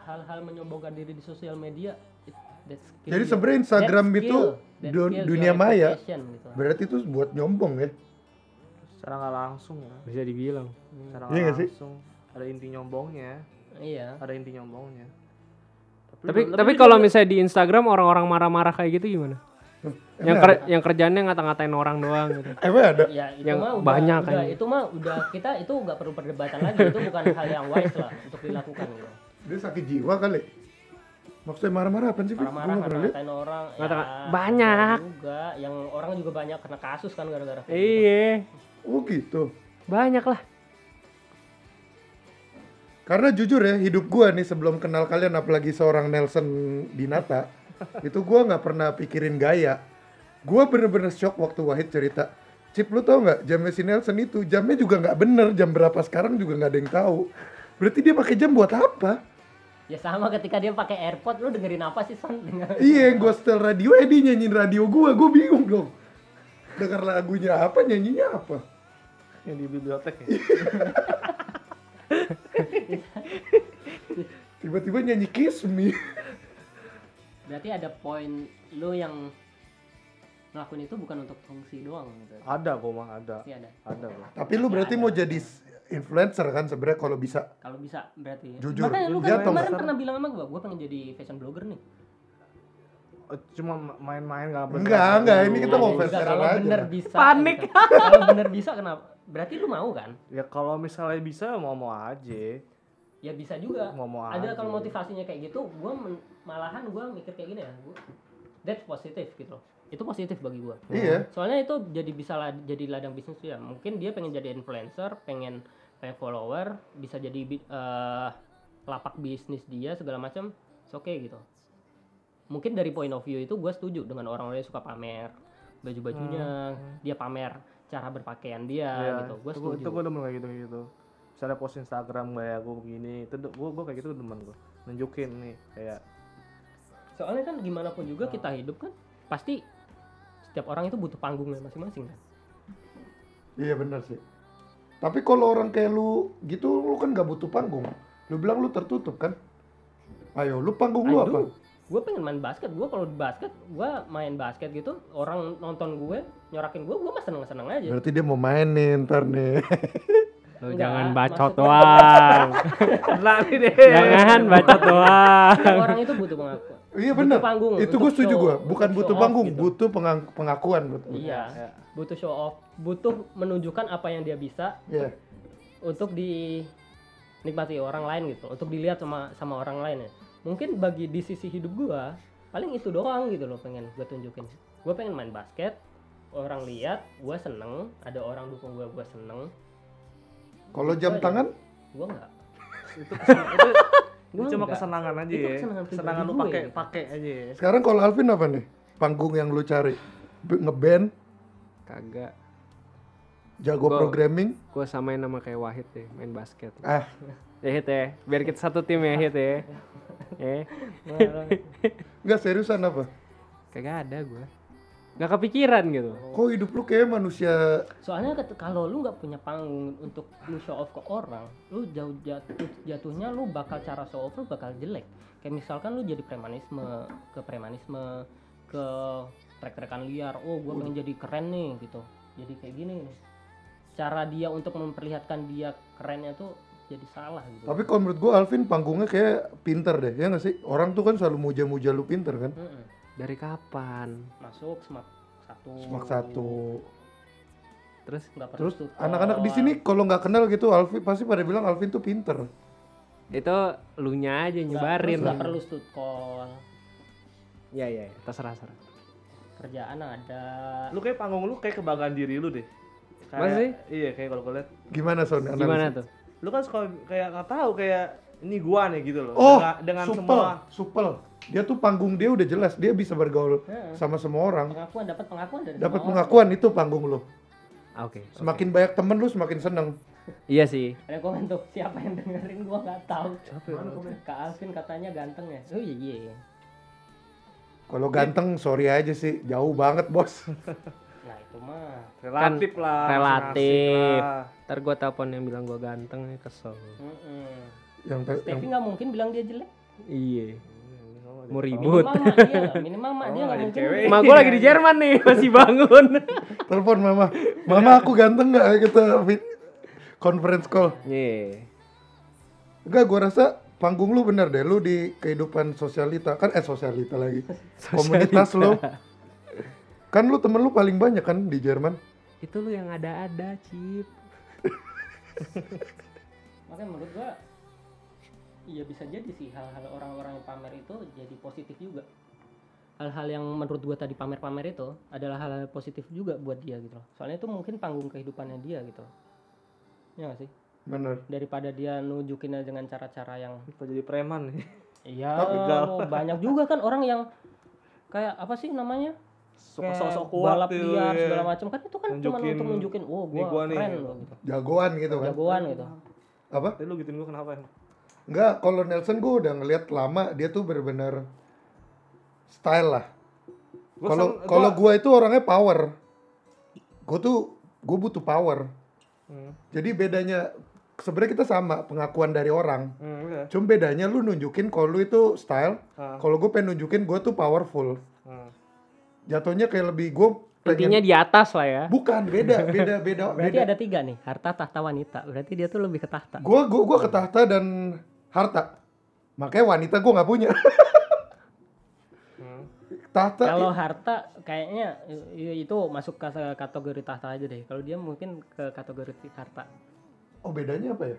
hal-hal menyombongkan diri di sosial media Jadi sebenarnya Instagram that itu skill- dun- skill dunia maya. gitu. Berarti itu buat nyombong ya. secara nggak langsung ya Bisa dibilang. secara Iya nggak sih? langsung ada inti nyombongnya Iya. ada inti nyombongnya Tapi tapi kalau misalnya di Instagram orang-orang marah-marah kayak gitu gimana? Yang ker- yang kerjanya ngata-ngatain orang doang gitu. Emang ada? ya itu Yang mah udah, banyak udah, kan. itu mah udah kita itu nggak perlu perdebatan lagi itu bukan hal yang wise lah untuk dilakukan gitu Dia sakit jiwa kali. Maksudnya marah-marah apa sih? Marah-marah lihat. ngatain orang Ngata- ya, banyak. juga yang orang juga banyak kena kasus kan gara-gara gitu. Iya, Oh gitu. banyak lah. Karena jujur ya, hidup gua nih sebelum kenal kalian apalagi seorang Nelson Dinata, itu gua nggak pernah pikirin gaya. Gua bener-bener shock waktu Wahid cerita. Cip lu tau nggak jamnya si Nelson itu jamnya juga nggak bener jam berapa sekarang juga nggak ada yang tahu. Berarti dia pakai jam buat apa? Ya sama ketika dia pakai airpod lu dengerin apa sih son Iya, gua setel radio, eh dia nyanyiin radio gua, gua bingung dong. Dengar lagunya apa, nyanyinya apa? Yang di bibliotek ya. Tiba-tiba nyanyi Kiss Me. berarti ada poin lu yang ngelakuin itu bukan untuk fungsi doang gitu Ada gua mah ada. pasti ada Ada. Tapi lu berarti mau jadi influencer kan sebenarnya kalau bisa. kalau bisa berarti Jujur, makanya lu dia kan kemarin pernah bilang sama gua gua pengen jadi fashion blogger nih Eh, Cuma main-main nggak bener. Enggak, enggak, ini kita mau fair kalau aja. bener bisa Panik. gitu. kalau bener bisa kenapa berarti lu mau kan Ya kalau misalnya bisa mau mau aja. ya bisa juga Mau mau ada aja. kalau motivasinya kayak gitu gua malahan gua mikir kayak gini ya gua, that's positif gitu loh itu positif bagi gua Iya. soalnya itu jadi bisa jadi ladang bisnis dia mungkin dia pengen jadi influencer pengen pengen follower bisa jadi eh, lapak bisnis dia segala macam oke okay gitu mungkin dari point of view itu gue setuju dengan orang-orang yang suka pamer baju-bajunya dia pamer cara berpakaian dia Iya, gitu gue setuju Itu gua demen kayak gitu kayak gitu. Misalnya post Instagram kayak gua begini, itu gua gua kayak gitu demen gua. Nunjukin nih kayak soalnya kan gimana pun juga kita hidup kan pasti setiap orang itu butuh panggungnya masing-masing kan Iya benar sih. Tapi kalau orang kayak lu gitu, lu kan gak butuh panggung. Lu bilang lu tertutup kan? Ayo, lu panggung lu apa? gue pengen main basket gue kalau di basket gue main basket gitu orang nonton gue nyorakin gue gue mah seneng seneng aja Berarti dia mau main nih ntar nih. Lu Enggak, jangan bacot doang. kena nih deh. jangan bacot doang. Orang itu butuh pengakuan iya Butuh benar. panggung Itu gue setuju gue. Bukan butuh panggung, gitu. butuh pengang- pengakuan betul. iya Ya. butuh show off butuh menunjukkan apa yang dia bisa Iya. untuk dinikmati orang lain gitu untuk dilihat sama sama orang lain ya mungkin bagi di sisi hidup gue paling itu doang gitu loh pengen gue tunjukin gue pengen main basket orang lihat gue seneng ada orang dukung gue gue seneng Kalau jam tangan, gue nggak Itu itu Gua itu cuma enggak. kesenangan aja Itu ya. kesenangan lu pakai pakai aja ya. sekarang kalau Alvin apa nih? Panggung yang lu cari? Ngeband, Kagak. jago Gua- programming, Gue samain nama kayak Wahid deh, main basket. ah Ya Hit ya, biar kita satu tim ya Hit ya. Eh, nggak seriusan apa? kagak ada gue. Gak kepikiran gitu. Kok hidup lu kayak manusia soalnya kalau lu nggak punya panggung untuk lu show off ke orang lu jauh jatuh jatuhnya lu bakal cara show off lu bakal jelek kayak misalkan lu jadi premanisme ke premanisme ke trek-trekan liar oh gua pengen jadi keren nih gitu jadi kayak gini nih cara dia untuk memperlihatkan dia kerennya tuh jadi salah gitu Tapi kalau menurut gua Alvin panggungnya kayak pinter deh, ya nggak sih? Orang tuh kan selalu muja-muja lu pinter kan? Mm-mm. Dari kapan? masuk semak satu Semak satu. Terus nggak perlu Terus anak-anak di sini kalau nggak kenal gitu Alvin pasti pada bilang Alvin tuh pinter. itu lu nya aja nyebarin. nggak perlu stud call Ya ya, ya. terserah terserah. kerjaan ada Lu kayak panggung lu kayak kebanggaan diri lu deh. Kayak- Masa sih? Iya, kayak kalau lihat Gimana Son? Gimana analisis? tuh? lu kan suka kayak nggak tahu kayak ini gua nih gitu loh. Oh, dengan, dengan supel, semua supel. Dia tuh panggung dia udah jelas, dia bisa bergaul Heeh. sama semua orang. pengakuan dapat pengakuan dari Dapat pengakuan itu panggung lo. Ah, Oke. Semakin banyak temen lu semakin seneng. Iya sih. orang. ada komen tuh siapa yang dengerin gua nggak tahu kak Alvin katanya ganteng ya oh iya iya iya. Kalau ganteng sorry aja sih, jauh banget bos. nah itu mah relatif lah. Kan relatif. masing-masing lah. Ntar gue telepon yang bilang gue ganteng nih kesel. Mm-mm. yang, te- yang Stevie nggak mungkin bilang dia jelek Iya. Mau ribut. minimal mak dia minimal mak dia Oh, nggak mungkin cewek. Mak gue lagi di Jerman nih, masih bangun. telepon mama, mama aku ganteng nggak kita conference call. Iya. Enggak, gua rasa panggung lu bener deh, lu di kehidupan sosialita kan eh sosialita lagi, komunitas lu, kan lu temen lu paling banyak kan di Jerman. Itu lu yang ada-ada, Cip. makanya menurut gua iya bisa jadi sih hal-hal orang-orang yang pamer itu jadi positif juga hal-hal yang menurut gua tadi pamer-pamer itu adalah hal-hal positif juga buat dia gitu loh soalnya itu mungkin panggung kehidupannya dia gitu loh ya gak sih Bener. daripada dia nunjukinnya dengan cara-cara yang Kok jadi preman nih? iya banyak juga kan orang yang kayak apa sih namanya sok-sok kuat balap liar ya. segala macam kan itu kan cuma Nunjukin, untuk nunjukin oh "Nih gua, gua nih." keren loh gitu Jagoan gitu kan. jagoan gitu Apa? Tadi lu gituin gua kenapa ya? Enggak, kalau Nelson gue udah ngeliat lama dia tuh bener-bener style lah. Kalau kalau gua- gue itu orangnya power. Gue tuh gue butuh power. Hmm. Jadi bedanya sebenarnya kita sama pengakuan dari orang. Hmm, iya. Cuma bedanya lu nunjukin kalau lu itu style, Ah. kalau gue pengen nunjukin gue tuh powerful. Hmm. Jatuhnya kayak lebih gue Intinya di atas lah ya. bukan beda beda beda berarti beda. ada tiga nih harta tahta wanita berarti dia tuh lebih ke tahta Gue gue gue ke tahta dan harta. Makanya wanita gue nggak punya. Hmm. tahta Kalau harta kayaknya i- itu masuk ke kategori tahta aja deh. Kalau dia mungkin ke kategori harta. oh bedanya apa ya?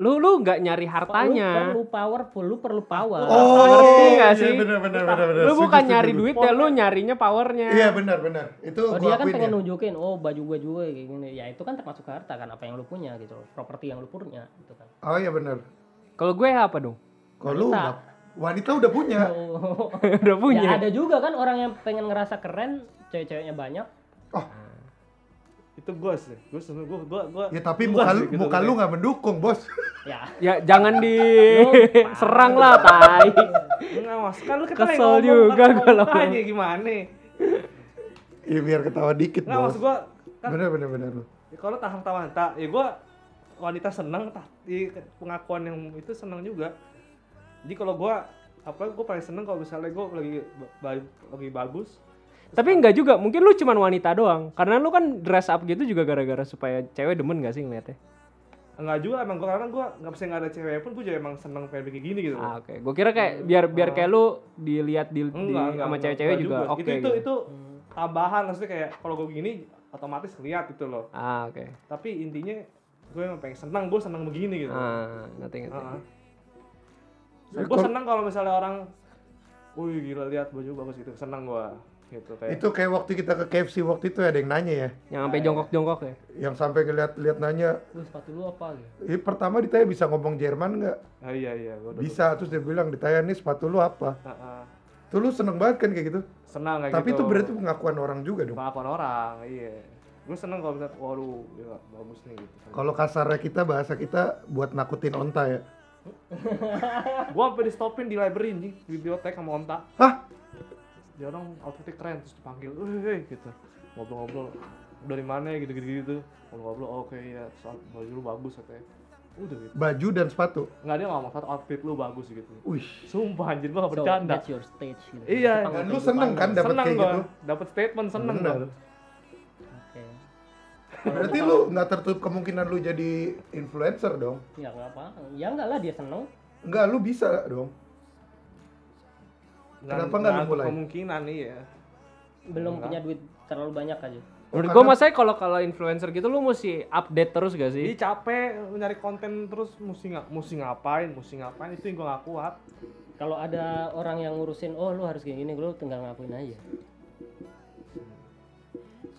Lu lu nggak nyari Lu hartanya. perlu powerful, lu perlu power. Oh, ngerti nggak iya, sih? benar benar benar benar. Lu Setuju, bukan setuju, nyari duit ya, lu nyarinya powernya. Iya benar benar. Itu Oh, gua dia kan pengen ya. nunjukin, oh baju gua juga kayak gini. Ya itu kan termasuk harta kan apa yang lu punya gitu. Properti yang lu punya gitu kan. Oh iya benar. Kalau gue apa dong? Kalau lu Wanita. nggak- wanita udah punya. Oh. Udah punya. Ya ada juga kan orang yang pengen ngerasa keren, cewek-ceweknya banyak. Itu gua sih. Gua seneng gua gua gua. Ya tapi gua muka lu gitu muka lu nggak mendukung, Bos. Ya. Ya jangan diserang lah, tai. Enggak mas, kan lu Kesel juga gua ngomong lama. aja gimana? Ya biar ketawa dikit, Enggak Bos. maksud gua kan Bener bener bener lu. ya kalau tahan wanita, ya gua wanita seneng tah di pengakuan yang itu seneng juga. Jadi kalau gua apa gua paling seneng kalau misalnya gua lagi ba- lagi bagus Tapi enggak juga, mungkin lu cuman wanita doang. Karena lu kan dress up gitu juga gara-gara supaya cewek demen gak sih ngeliatnya? enggak juga emang gua karena gua nggak bisa nggak ada cewek pun gua juga emang seneng pengen bikin gini gitu Ah, oke. Gue kira kayak biar biar kayak lu dilihat di, di- enggak, sama cewek-cewek enggak juga. Oke. itu itu, gitu. itu tambahan maksudnya kayak kalau gua gini otomatis lihat gitu loh Ah, oke. tapi intinya gue emang pengen senang gue senang begini gitu Ah, ngerti ngerti. Heeh. Ya, gue senang kalau misalnya orang wih gila lihat baju bagus gitu senang gue gitu kayak Itu kayak waktu kita ke KFC waktu itu ada yang nanya ya. Yang sampai jongkok-jongkok ya. Yang sampai ngeliat lihat nanya, Lu sepatu lu apa gitu. eh, pertama ditanya bisa ngomong Jerman nggak? ah, iya iya gue Bisa, terus dia bilang ditanya nih sepatu lu apa? Tuh lu seneng banget kan kayak gitu. senang kayak Tapi gitu itu berarti pengakuan orang juga dong. pengakuan orang iya gue senang kalau misalnya waduh gila, bagus nih gitu Kalau kasarnya kita bahasa kita buat nakutin onta ya. gue sampai di stopin di library nih di bibliotek sama onta Hah? dia orang outfitnya keren terus dipanggil wih wih," gitu ngobrol-ngobrol dari mana gitu gitu gitu ngobrol-ngobrol oh, oke ya terus baju lu bagus katanya udah gitu Baju dan sepatu. nggak dia ngomong satu outfit lu bagus gitu Wih. sumpah anjir gua gak So, bercanda that's your stage gitu. Iya, Dan lu seneng kan dapet seneng kayak gua gitu? dapet statement seneng gua Oke. Berarti lu nggak tertutup kemungkinan lu jadi influencer dong. Ya enggak apa. Ya enggak lah dia seneng. Enggak, lu bisa dong. Kenapa nggak lu Nggak mulai? kemungkinan nih ya Belum Enggak. punya duit terlalu banyak aja. Menurut gue masanya kalau kalau influencer gitu lu mesti update terus gak sih? capek nyari konten terus mesti nggak mesti ngapain mesti ngapain itu yang gua nggak kuat Kalau ada orang yang ngurusin, oh lu harus kayak gini, lu tinggal ngakuin aja.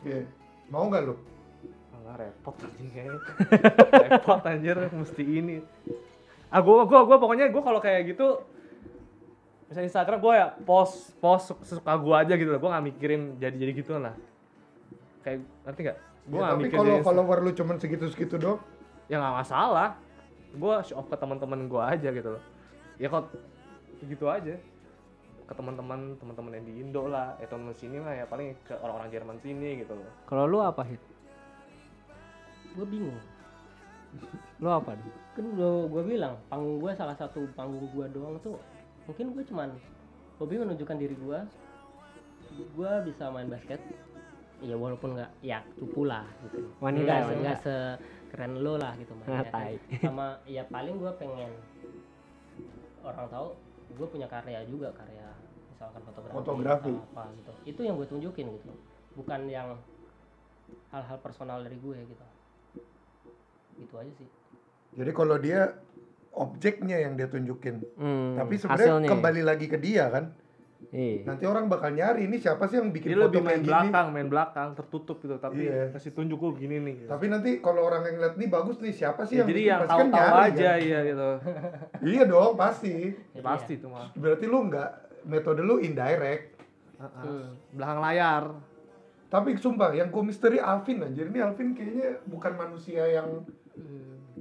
Oke. Mau nggak lu? Ah, repot anjing kayaknya repot anjir mesti ini. Ah gua gua gua pokoknya gua kalau kayak gitu misalnya Instagram gua ya post post sesuka gua aja gitu loh gua nggak mikirin jadi jadi gitu lah. Kayak ngerti nggak? Gua Ya, nggak tapi kalau jadi- follower lu cuman segitu-segitu dong. ya nggak masalah. Gua show off ke teman-teman gua aja gitu loh. Ya kok gitu aja. Ke teman-teman teman-teman yang di Indo lah ya teman sini lah ya. Paling ke orang-orang Jerman sini gitu loh. Kalau lu apa hit? Gue bingung. Lu apa dong? Kan udah gue bilang, panggung gue salah satu panggung gue doang tuh. Mungkin gue cuman hobi menunjukkan diri gue. Gue bisa main basket. Ya walaupun nggak ya cupu lah gitu. Wanita, Nggak se- wanita. nggak sekeren lo lah gitu Ah, mainnya kan. tai. Sama ya paling gue pengen orang tahu gue punya karya juga karya misalkan fotografi, Fotografi. atau apa gitu itu yang gue tunjukin gitu bukan yang hal-hal personal dari gue gitu itu aja sih Jadi kalau dia objeknya yang dia tunjukin. Hmm, Tapi sebenarnya kembali lagi ke dia kan. Iya. Nanti orang bakal nyari ini siapa sih yang bikin Dia foto lebih main kayak gini. belakang, main belakang, tertutup gitu. Tapi Iya. kasih tunjuk gue gini nih. gitu. Tapi nanti kalau orang yang lihat nih bagus nih siapa sih Ya, yang jadi bikin? yang kan tahu-tahu nyari, aja kan? iya gitu. Iya dong pasti. Jadi Pasti itu mah. Berarti lu nggak metode lu indirect. Heeh. Hmm. Belakang layar. Tapi sumpah yang gue misteri Alvin aja. Ini Alvin kayaknya bukan manusia yang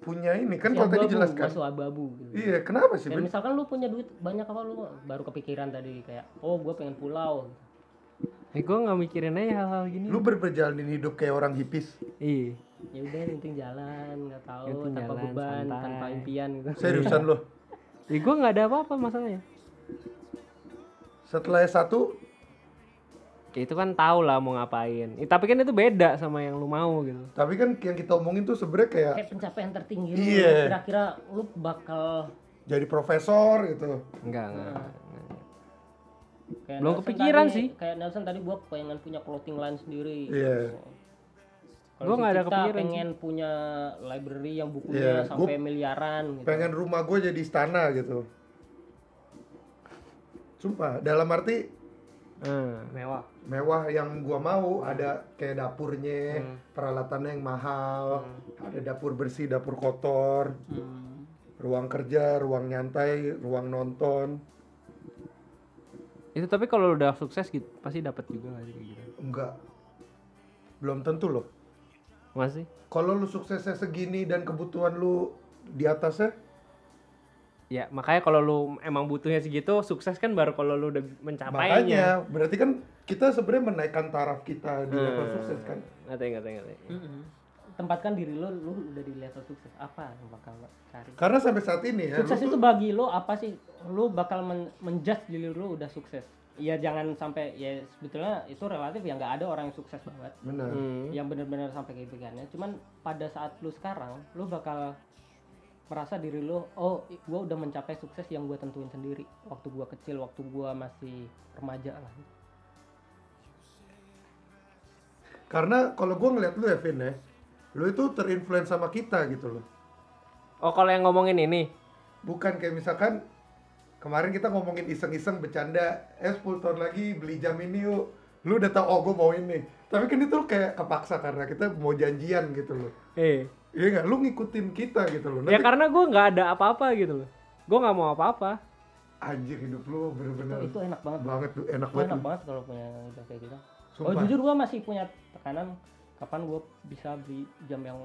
punya ini kan kalau tadi jelaskan. masuk abu-abu gitu. Iya, kenapa sih? Dan misalkan lu punya duit banyak apa lu baru kepikiran tadi kayak oh gue pengen pulau Eh, gue nggak mikirin aja hal-hal gini. Lu berperjalanan hidup kayak orang hipis. Iya. ya udah yang penting jalan nggak tahu Yang penting tanpa jalan, beban santai. tanpa impian gitu Seriusan lo. Ya, gue nggak ada apa-apa masalahnya. Setelah S1 Kayak itu kan tahu lah mau ngapain. Eh, tapi kan itu beda sama yang lu mau gitu. Tapi kan yang kita omongin tuh sebenarnya kayak kayak pencapaian tertinggi lu Iya. kira-kira lu bakal jadi profesor gitu. Enggak, enggak. Nah. kayak Belum Nelson kepikiran tadi- sih. kayak Nelson tadi gua pengen punya clothing line sendiri Iya. Kalau Gua si nggak ada kepikiran pengen punya library yang bukunya Iya, gua sampai miliaran gitu. Pengen rumah gue jadi istana gitu. Sumpah, dalam arti Hmm. Mewah. mewah yang gua mau ada kayak dapurnya, Hmm. peralatannya yang mahal, ada dapur bersih, dapur kotor, Hmm. ruang kerja, ruang nyantai, ruang nonton. Itu tapi kalau lu udah sukses gitu pasti dapat juga nggak sih kayak gitu. Enggak. Belum tentu loh. Masih? Kalau lu suksesnya segini dan kebutuhan lu di atasnya, Ya, makanya kalau lu emang butuhnya segitu, sukses kan baru kalau lu udah mencapainya. makanya berarti kan kita sebenarnya menaikkan taraf kita di level Hmm. sukses kan. Ngerti, ngerti, ngerti. Mm-mm. tempatkan diri lo lu udah di level sukses apa yang bakal lo cari Karena sampai saat ini ya, sukses lu itu tuh- bagi lo apa sih lu bakal men menjudge diri lu udah sukses ya jangan sampai ya sebetulnya itu relatif ya nggak ada orang yang sukses banget benar. Hmm. yang benar-benar sampai kayak begini cuman pada saat lu sekarang lu bakal merasa diri lu oh gua udah mencapai sukses yang gua tentuin sendiri waktu gua kecil waktu gua masih remaja lah Karena kalau gua ngeliat lu ya Vin ya, lu itu terinfluence sama kita gitu loh. Oh, kalau yang ngomongin ini, Bukan kayak misalkan kemarin kita ngomongin iseng-iseng bercanda, eh 10 tahun lagi beli jam ini yuk. Lu udah tau, oh gue mau ini. Tapi kan itu kayak kepaksa karena kita mau janjian gitu loh. eh, Iya nggak? Lu ngikutin kita gitu loh. ya Nanti karena gue nggak ada apa-apa gitu loh. Gue nggak mau apa-apa. anjir hidup lu bener-bener itu enak banget banget tuh, enak Itu banget. enak banget kalau punya udah kayak gitu oh Sumpah. jujur gua masih punya tekanan kapan gua bisa beli jam yang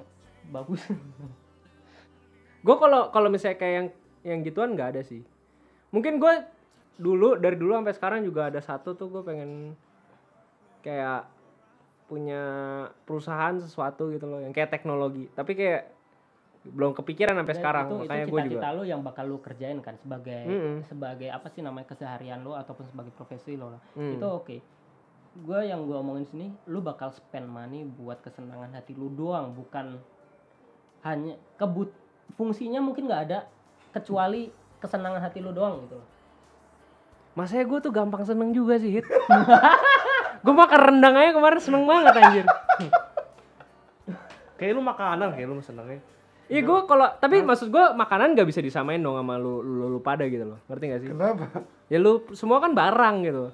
bagus Gue kalau kalau misalnya kayak yang yang gituan nggak ada sih. Mungkin gue dulu dari dulu sampai sekarang juga ada satu tuh gue pengen kayak punya perusahaan sesuatu gitu loh yang kayak teknologi. Tapi kayak belum kepikiran sampai Dan sekarang itu, makanya gue juga. lu yang bakal lu kerjain kan sebagai Mm-mm. sebagai apa sih namanya keseharian lu ataupun sebagai profesi lo lah Hmm. itu oke gue yang gue omongin sini lu bakal spend money buat kesenangan hati lu doang bukan hanya kebut fungsinya mungkin nggak ada kecuali kesenangan hati lu doang gitu loh Masanya gue tuh gampang seneng juga sih hit. gue makan rendang aja kemarin seneng banget anjir. Kayak lu makanan kayak lu senengnya. Iya gue kalau tapi maksud gue makanan gak bisa disamain dong sama lu, lu, lu pada gitu loh. Ngerti gak sih? Kenapa? Ya lu semua kan barang gitu.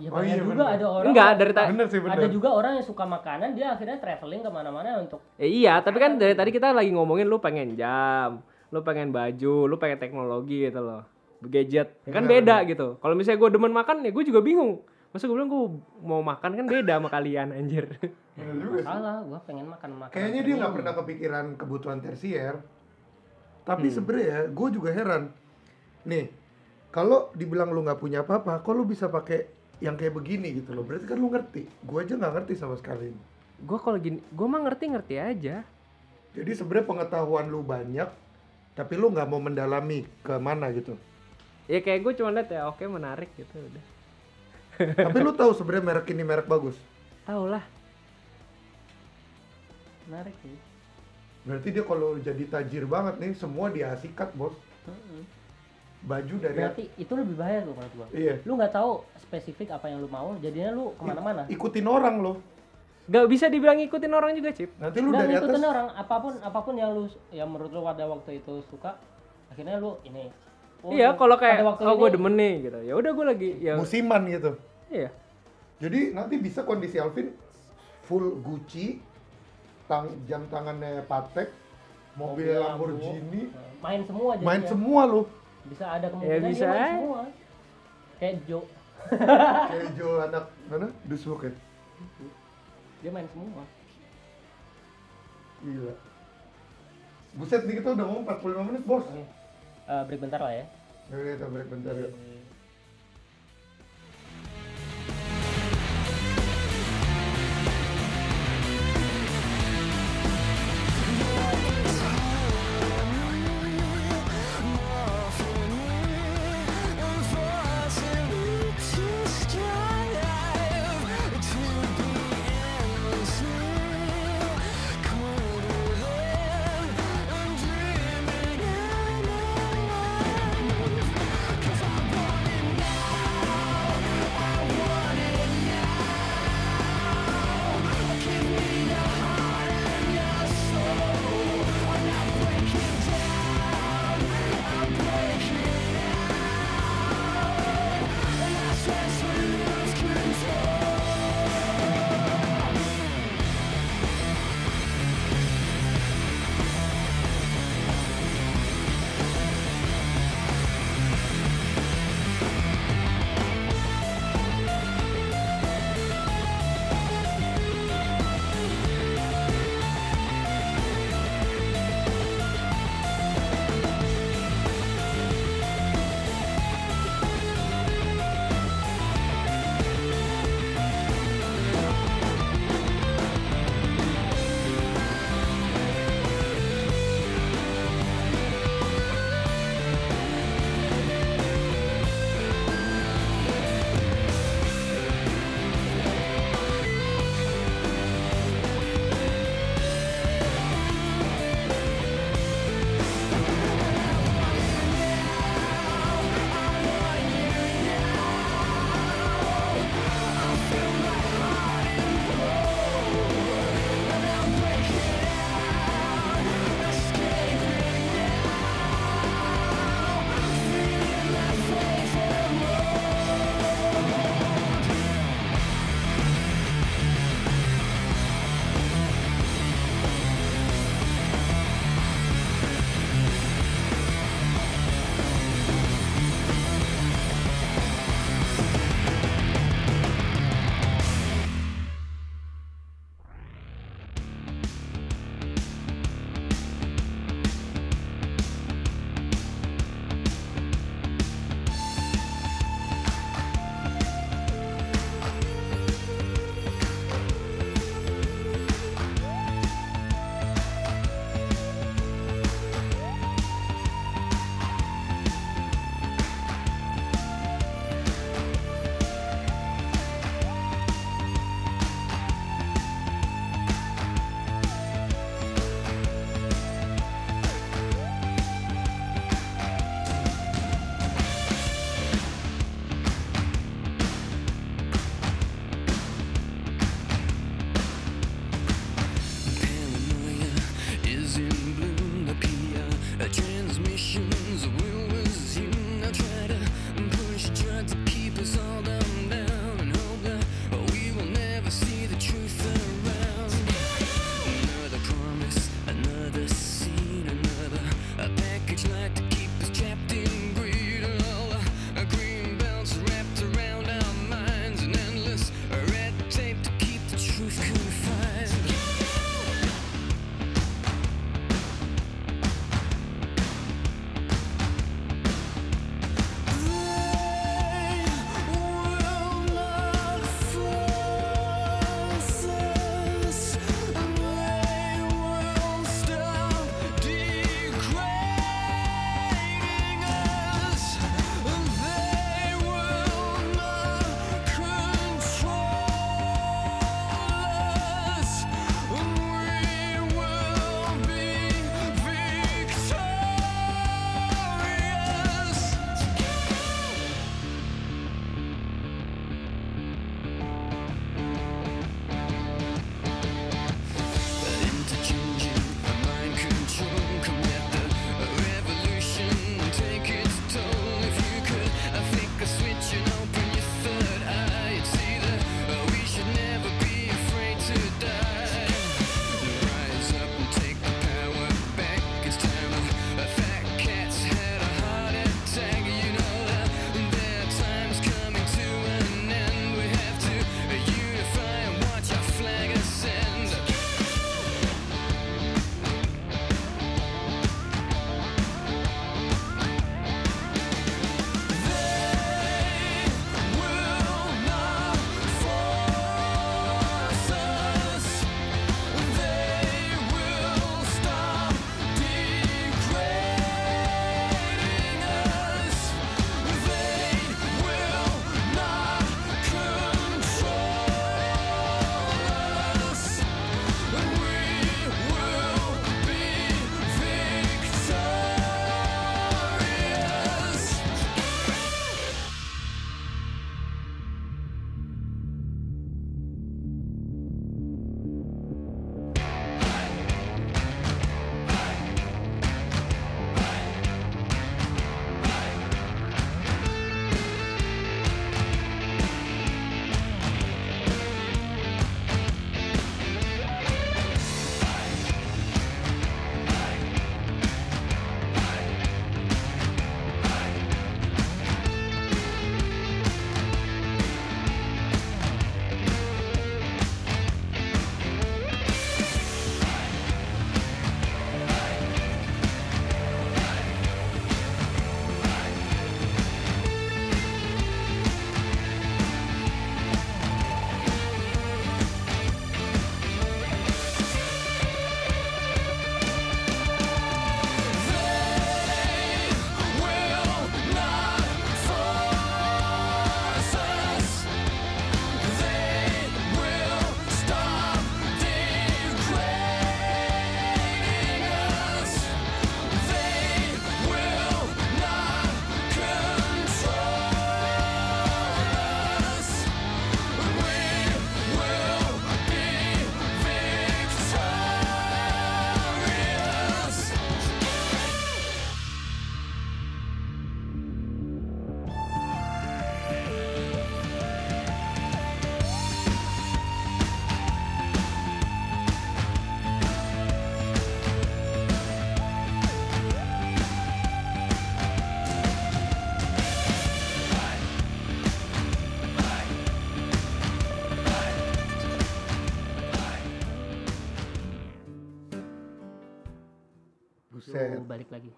ya Oh banyak iya, juga bener. ada orang Enggak dari tadi. Ada juga orang yang suka makanan dia akhirnya traveling ke mana-mana untuk Eh, iya, tapi kan dari tadi kita lagi ngomongin lu pengen jam, lu pengen baju, lu pengen teknologi gitu loh. Gadget. Ya kan beda gitu. Kalau misalnya gue demen makan ya gue juga bingung. Masa gue bilang gue mau makan kan beda sama kalian anjir. Bener juga sih. salah gue pengen makan makan Kayaknya dia nggak pernah kepikiran kebutuhan tersier. Tapi sebenarnya gue juga heran. Nih, kalau dibilang lu nggak punya apa-apa, kok lu bisa pakai yang kayak begini gitu loh? Berarti kan lu ngerti. Gue aja nggak ngerti sama sekali. gue kalau gini, gue mah ngerti-ngerti aja. Jadi sebenarnya pengetahuan lu banyak, tapi lu nggak mau mendalami ke mana gitu. Ya kayak gue cuma liat ya oke menarik gitu udah. Tapi lu tahu sebenarnya merek ini merek bagus. Tahu lah. menarik sih Berarti dia kalau jadi tajir banget nih, semua dia sikat bos. Baju dari berarti itu lebih bahaya tuh menurut gua iya lu nggak tahu spesifik apa yang lu mau jadinya lu ke mana-mana ikutin orang lo Gak bisa dibilang ngikutin orang juga, Cip. nanti lu dan dari atas ngikutin orang apa pun apa pun yang lu yang menurut lu pada waktu itu suka akhirnya lu ini Oh, iya, kalau kayak oh gue demen nih gitu. Ya udah gue lagi ya musiman gitu iya. jadi nanti bisa kondisi Alvin full Gucci tang jam tangannya Patek mobil Mobil Lamborghini. Main semua jadinya. main semua lo bisa ada kemungkinan bisa dia main semua. Kayak Joe kayak Jo anak mana? Dusuk ya dia main semua. Gila. Buset nih kita udah ngomong 45 menit bos. Eh, break bentar lah ya. Kita break bentar ya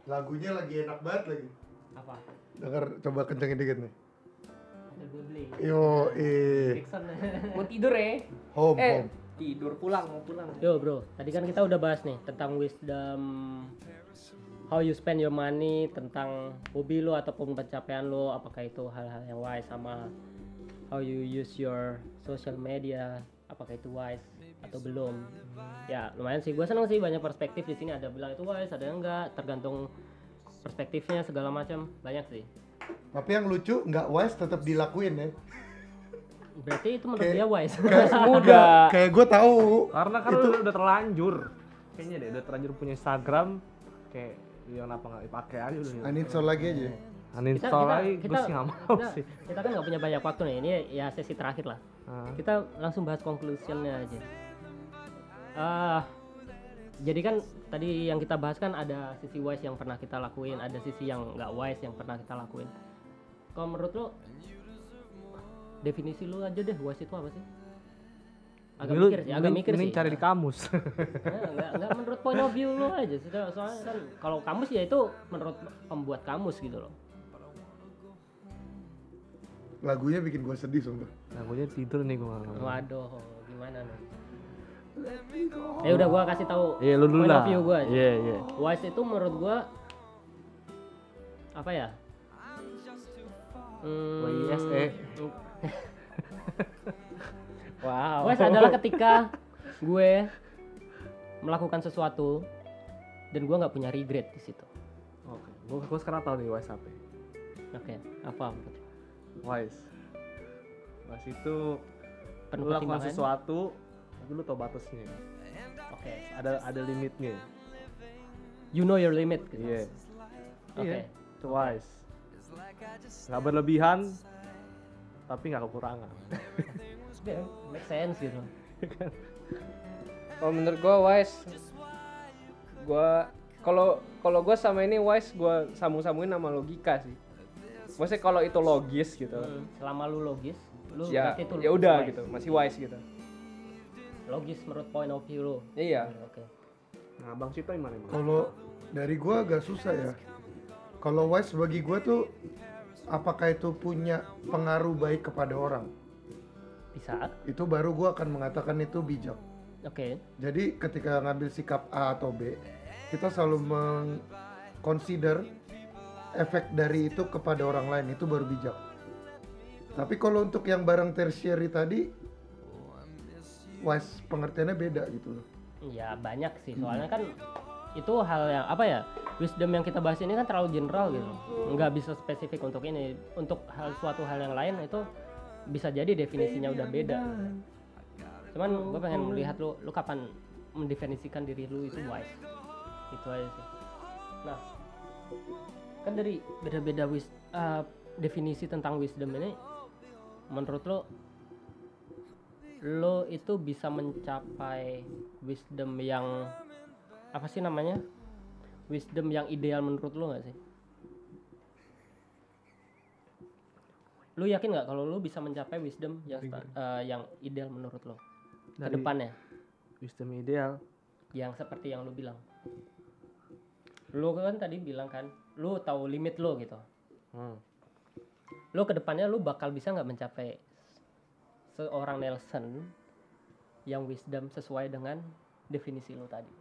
Lagunya lagi enak banget lagi. apa Dengar coba kencengin dikit nih. Yo, eh. Mau tidur ya? Home, Eh, home. tidur pulang mau pulang. Yo bro, tadi kan kita udah bahas nih tentang wisdom how you spend your money, tentang hobi lo ataupun pencapaian lo, apakah itu hal-hal yang wise sama how you use your social media, apakah itu wise atau belum. Ya lumayan sih, gue seneng sih banyak perspektif di sini. Ada bilang itu wise, ada yang enggak, tergantung perspektifnya segala macam banyak sih. Tapi yang lucu nggak wise tetap dilakuin ya. Berarti itu menurut Kayak- dia wise. Kayak Muda. Kayak gue tahu. Karena kan udah, udah terlanjur. Kayaknya deh udah terlanjur punya Instagram kayak yang apa nggak dipakai aja udah. Uninstall lagi aja. Uninstall lagi gue sih nggak mau kita, sih. kita kan nggak punya banyak waktu nih. Ini ya sesi terakhir lah. Ah. kita langsung bahas conclusionnya aja. Ah, jadi kan tadi yang kita bahas kan ada sisi wise yang pernah kita lakuin, ada sisi yang nggak wise yang pernah kita lakuin. Kalau menurut lo, definisi lu aja deh wise itu apa sih? Agak Lu- mikir sih, agak mikir mending sih. cari di kamus. Nah, enggak, enggak menurut point of view lo aja sih. Soalnya kan kalau kamus ya itu menurut pembuat kamus gitu loh. Lagunya bikin gue sedih sumpah. Gue tidur nih gue. Waduh, gimana nih? Ya udah gua kasih tahu Iya lu dulu lah. Iya iya. Wise itu menurut gua apa ya? Hmm, WISE. Wow. Wise adalah ketika gue melakukan sesuatu dan gua nggak punya regret di situ. Oke. Gue gue sekarang tahu nih wise apa. Oke, apa menurut? Wise. Wise itu Penuh lu lakukan sesuatu tapi lu tau batasnya. Oke. Ada ada limitnya. You know your limit gitu. Iya. Oke. Iya. Itu wise. Nggak berlebihan tapi nggak kekurangan. Yeah, make sense gitu. Kalau menurut gua wise gua kalau kalau gua sama ini wise gua sambung-sambungin sama logika sih. Maksudnya kalau itu logis gitu. Hmm, Selama lu logis, lu Ya, ya udah gitu, masih wise gitu. Logis menurut point of view lu. Iya. Oke. Nah, Bang Cito gimana? Kalau dari gue agak susah ya. Kalau wise bagi gue tuh apakah itu punya pengaruh baik kepada orang? Bisa. Itu baru gue akan mengatakan itu bijak. Oke. Jadi ketika ngambil sikap A atau B, kita selalu mengconsider efek dari itu kepada orang lain itu baru bijak. Tapi kalau untuk yang barang tertiary tadi, wise pengertiannya beda gitu loh. Ya banyak sih. Soalnya kan itu hal yang apa ya wisdom yang kita bahas ini kan terlalu general gitu. Nggak bisa spesifik untuk ini. Untuk hal suatu hal yang lain itu bisa jadi definisinya udah beda. Cuman gue pengen melihat lu lu kapan mendefinisikan diri lu itu wise. Itu aja sih. Nah kan dari beda-beda wis uh, definisi tentang wisdom ini menurut lo lo itu bisa mencapai wisdom yang apa sih namanya? Wisdom yang ideal menurut lo nggak sih? Lu yakin nggak kalau lu bisa mencapai wisdom yang eh, yang ideal menurut lo ke depannya? Wisdom ideal. yang seperti yang lu bilang. Lu kan tadi bilang kan lu tahu limit lu gitu. Hmm. lu ke depannya lu bakal bisa nggak mencapai seorang Nelson yang wisdom sesuai dengan definisi lu tadi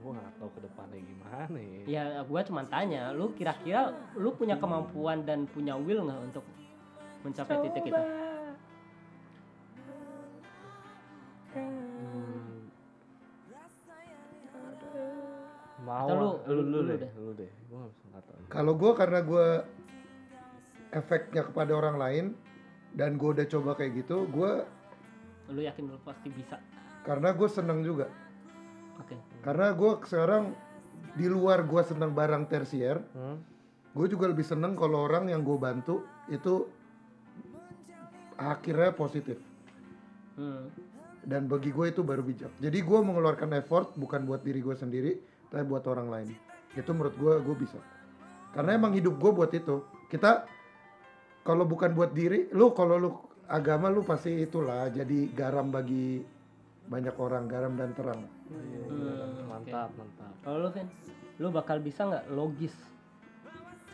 Gue nggak tahu ke depannya gimana ya. ya gua cuma tanya lu kira-kira lu punya kemampuan dan punya will nggak untuk mencapai titik itu Hmm. Mau lu- ah. lu, lu, lu- lu deh, deh. lu deh. Gue. Kalau gue karena gue efeknya kepada orang lain dan gue udah coba kayak gitu, gue lu yakin lu pasti bisa karena gue seneng juga. oke Karena gue sekarang di luar gue seneng barang tersier, Hmm? gue juga lebih seneng kalau orang yang gue bantu itu akhirnya positif. hmm. Dan bagi gue itu baru bijak. Jadi gue mengeluarkan effort bukan buat diri gue sendiri, tapi buat orang lain. Itu menurut gue gue bisa. Karena emang hidup gue buat itu. Kita kalau bukan buat diri, lu kalau lu agama lu pasti itulah jadi garam bagi banyak orang garam dan terang. Hmm, mantap mantap Kalau lu Vin, lu bakal bisa nggak logis?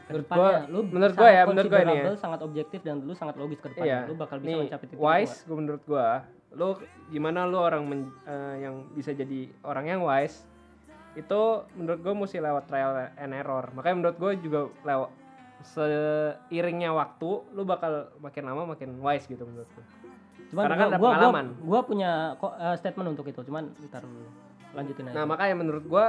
Menurut lu menurut gua ya, menurut gua ini ya. sangat objektif dan lu sangat logis ke depannya. Iya. Lu bakal bisa Nih, mencapai titik wise gua menurut gua, lu gimana lu orang men- eh, yang bisa jadi orang yang wise itu menurut gua mesti lewat trial and error. Makanya menurut gua juga lewat seiringnya waktu lu bakal makin lama makin wise gitu menurut gua. Cuman Karena gua, kan ada gua, gua, pengalaman. gua punya kok eh, statement untuk itu, cuman ntar dulu. Lanjutin aja. Nah makanya menurut gua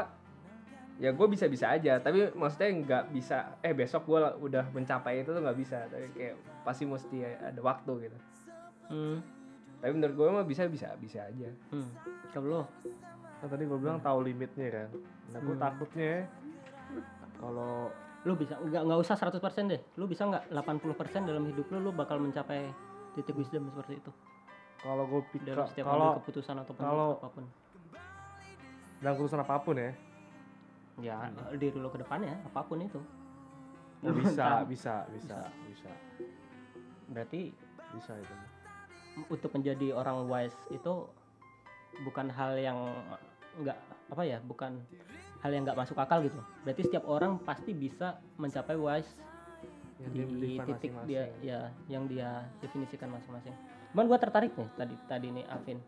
ya gue bisa bisa aja tapi maksudnya nggak bisa eh besok gua udah mencapai itu tuh nggak bisa tapi kayak pasti mesti ada waktu gitu Hmm, tapi menurut gue mah bisa bisa bisa aja hmm. Kalau lu, kan tadi gue bilang tahu limitnya kan nah gue Hmm. takutnya kalau lu bisa nggak nggak usah 100% deh. Lu bisa nggak 80% dalam hidup lu lu bakal mencapai titik wisdom seperti itu kalau gue pikir dalam setiap kalau keputusan ataupun kalau- apa pun. dalam keputusan apa pun ya Ya, diri lu ke depannya apa pun itu. oh, bisa bisa bisa bisa Berarti bisa itu untuk menjadi orang wise itu bukan hal yang nggak apa ya bukan hal yang nggak masuk akal gitu. Berarti setiap orang pasti bisa mencapai wise yang di dia titik dia ya yang dia definisikan masing-masing. Cuman gua tertarik nih tadi tadi nih Alvin.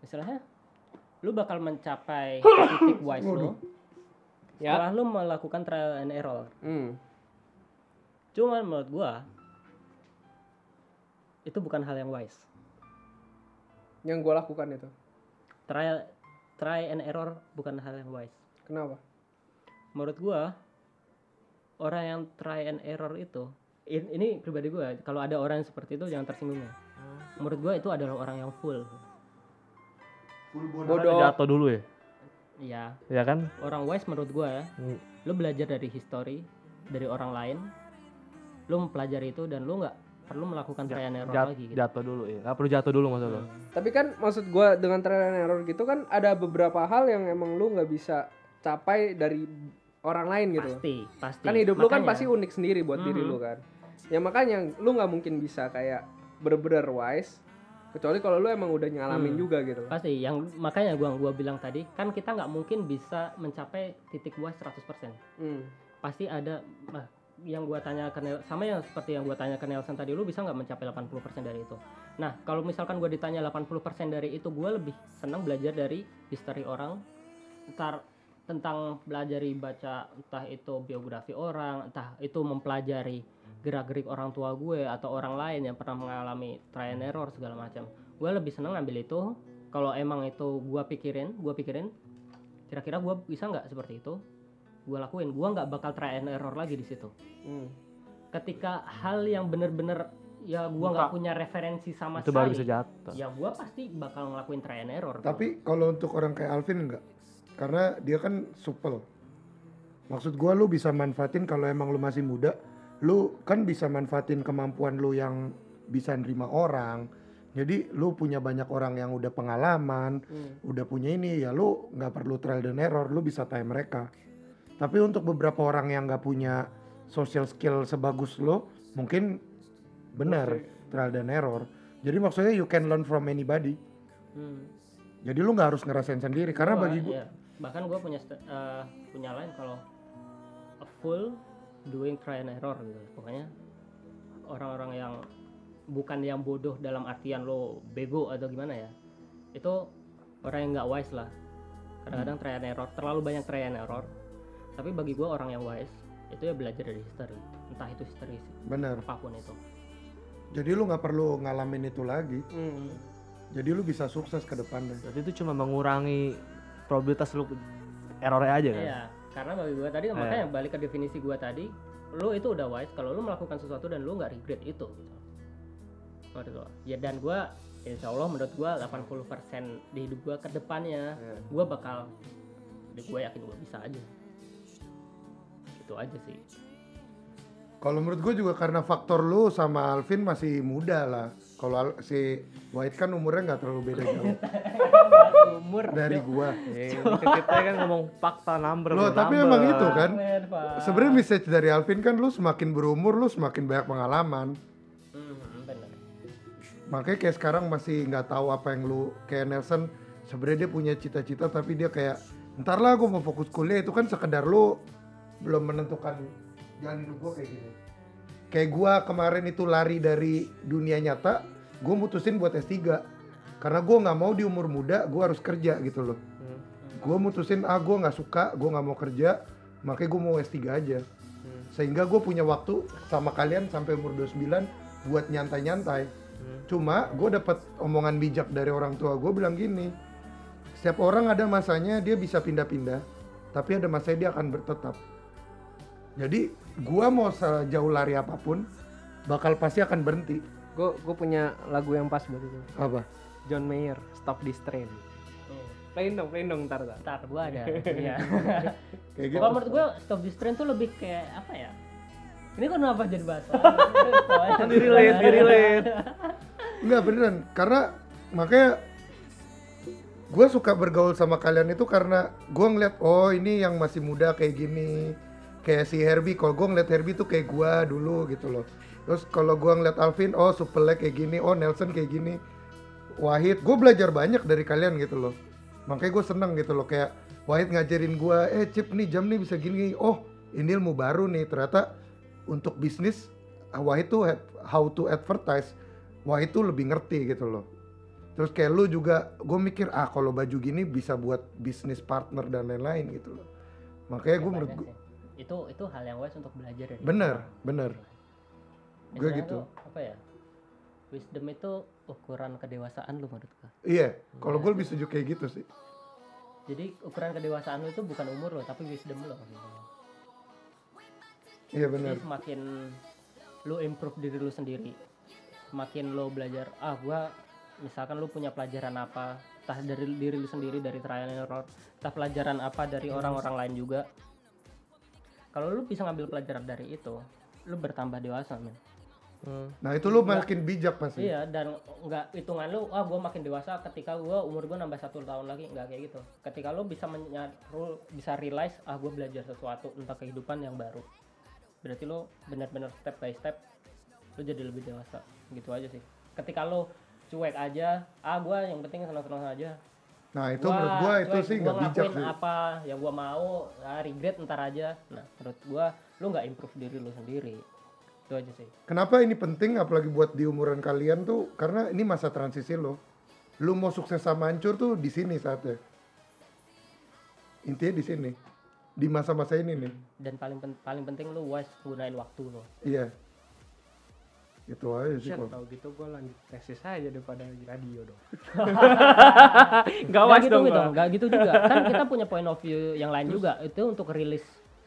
Istilahnya lu bakal mencapai titik wise lu Ya. setelah lu melakukan trial and error. Hmm. cuman menurut gua itu bukan hal yang wise. Yang gue lakukan itu. Trial try and error bukan hal yang wise kenapa? Menurut gua orang yang try and error itu in- ini pribadi gua kalau ada orang yang seperti itu jangan tersinggung ya. Menurut gua itu adalah orang yang full. Bodoh. Jatuh dulu ya? Ya ya kan? Orang wise menurut gua ya Hmm. lu belajar dari history dari orang lain lu mempelajari itu dan lu nggak perlu melakukan try and error Jat- lagi gitu. jatuh dulu ya? Nggak perlu jatuh dulu maksud lo tapi kan maksud gue dengan trial and error gitu kan ada beberapa hal yang emang lu nggak bisa capai dari orang lain gitu. Pasti pasti. Kan hidup lu kan Makanya- pasti unik sendiri buat diri Mhm. lu kan. Ya makanya lu nggak mungkin bisa kayak bener-bener wise kecuali kalau lu emang udah ngalamin Hmm. juga gitu. Pasti yang makanya gua gua bilang tadi kan kita nggak mungkin bisa mencapai titik wise 100% Hmm. pasti ada nah, yang gua tanya ke Nel- sama yang seperti yang gua tanya ke Nelson tadi lu bisa nggak mencapai 80% dari itu? Nah kalau misalkan gua ditanya 80% dari itu gua lebih senang belajar dari history orang entar tentang belajari baca entah itu biografi orang entah itu mempelajari gerak-gerik orang tua gue atau orang lain yang pernah mengalami try and error segala macam. Gue lebih senang ngambil itu. Kalau emang itu gua pikirin gua pikirin kira-kira gua bisa nggak seperti itu? Gue lakuin. Gue nggak bakal try and error lagi di situ. Hmm. ketika hal yang bener-bener ya gue nggak punya referensi sama itu baru sekali bisa jatuh. ya gue pasti bakal ngelakuin try and error Tapi kalau untuk orang kayak Alvin enggak. Karena dia kan supel. Maksud gua lu bisa manfaatin kalau emang lu masih muda, lu kan bisa manfaatin kemampuan lu yang bisa nerima orang. Jadi lu punya banyak orang yang udah pengalaman, Hmm. udah punya ini ya lu nggak perlu trial dan error, lu bisa tanya mereka. Tapi untuk beberapa orang yang nggak punya social skill sebagus lo, mungkin benar trial dan error. Jadi maksudnya you can learn from anybody. Hmm. Jadi lu nggak harus ngerasain sendiri karena Gua, bagi gua iya. Bahkan gue punya eh, punya lain kalau a full doing try and error gitu pokoknya orang-orang yang bukan yang bodoh dalam artian lo bego atau gimana ya itu orang yang nggak wise lah kadang-kadang try and error terlalu banyak try and error tapi bagi gue orang yang wise itu ya belajar dari history entah itu history bener. apa pun itu Jadi lu nggak perlu ngalamin itu lagi. Hmm. Jadi lu bisa sukses ke depannya. berarti itu cuma mengurangi probabilitas lu errornya aja kan Iya, karena bagi gua tadi Eh. makanya balik ke definisi gua tadi, lu itu udah wise kalau lu melakukan sesuatu dan lu nggak regret itu. Gitu. Menurut. Ya dan gua insya Allah menurut gua 80% di hidup gua ke depannya Iya. gua bakal gua yakin gua bisa aja. Itu aja sih. Kalau menurut gue juga karena faktor lu sama Alvin masih muda lah. Kalau Al- si White kan umurnya nggak terlalu beda jauh Umur dari gua. Eh, kita, kita kan ngomong fakta number Loh, tapi number. emang itu kan. Sebenarnya message dari Alvin kan lu semakin berumur lu semakin banyak pengalaman. Hmm, bener. Makanya kayak sekarang masih nggak tahu apa yang lu kayak Nelson sebenarnya dia punya cita-cita tapi dia kayak ntar lah gue mau fokus kuliah itu kan sekedar lu belum menentukan jalan hidup gue kayak gini kayak gue kemarin itu lari dari dunia nyata gue mutusin buat S3 karena gue nggak mau di umur muda gue harus kerja gitu loh Hmm. gue mutusin ah gue nggak suka gue nggak mau kerja makanya gue mau S3 aja Hmm. sehingga gue punya waktu sama kalian sampai umur 29 buat nyantai-nyantai Hmm. cuma gue dapat omongan bijak dari orang tua gue bilang gini setiap orang ada masanya dia bisa pindah-pindah tapi ada masanya dia akan bertetap jadi gue mau sejauh lari apa pun bakal pasti akan berhenti Gue gue punya lagu yang pas buat itu. apa John Mayer, Stop This Train. Hmm. Plain dong, plain dong ntar ntar. Ntar gua ada. Iya. kayak gitu Kalau menurut gua stop this trend tuh lebih kayak apa ya? Ini kok kenapa jadi bahasa? Kan di relate, di relate. Enggak beneran karena makanya gue suka bergaul sama kalian itu karena gue ngeliat oh ini yang masih muda kayak gini kayak si Herbie. Kalau gue ngeliat Herbie tuh kayak gue dulu gitu loh. Terus kalau gue ngeliat Alvin oh Supelek kayak gini oh Nelson kayak gini. Wahid gue belajar banyak dari kalian gitu loh. Makanya gue seneng gitu loh kayak Wahid ngajarin gue eh Cip nih jam nih bisa gini. Oh ini ilmu baru nih. Ternyata untuk bisnis Wahid tuh how to advertise Wahid tuh lebih ngerti gitu loh. Terus kayak lu juga gue mikir ah kalau baju gini bisa buat bisnis partner dan lain-lain gitu loh. Makanya gue menurut gue itu itu hal yang wise untuk belajar dari bener bener. Gue gitu. tuh, apa ya wisdom itu ukuran kedewasaan lu menurut gua. Iya kalau gue lebih setuju kayak gitu sih. Jadi ukuran kedewasaan lu itu bukan umur lo tapi wisdom lo gitu. iya bener. jadi semakin lu improve diri lu sendiri semakin lu belajar ah gua misalkan lu punya pelajaran apa entah dari diri lu sendiri dari trial and error entah pelajaran apa dari orang-orang lain juga kalau lu bisa ngambil pelajaran dari itu lu bertambah dewasa men Hmm. nah itu lu makin bijak pasti Iya dan nggak hitungan lu, ah gue makin dewasa ketika gue umur gue nambah satu tahun lagi nggak kayak gitu. Ketika lu bisa menyaru, bisa realize ah gue belajar sesuatu tentang kehidupan yang baru. Berarti lu benar-benar step by step lu jadi lebih dewasa gitu aja sih. Ketika lu cuek aja, ah gue yang penting senang-senang aja. Nah itu Gua menurut gue itu sih gua nggak bijak sih apa yang gue mau, ah, regret ntar aja. Nah menurut gue lu nggak improve diri lu sendiri. Itu aja sih. Kenapa ini penting apalagi buat di umuran kalian tuh karena ini masa transisi lo. Lu mau sukses sama hancur tuh di sini saatnya. Intinya di sini. Di masa-masa ini nih. Dan paling pen- paling penting lu wise gunain waktu lo. Iya. Itu aja sih Shit, kalau. tau gitu gue lanjut tesis aja daripada di radio dong. Gak Nggak was gitu dong gitu, nggak gitu juga. Kan kita punya point of view yang lain juga. Itu untuk rilis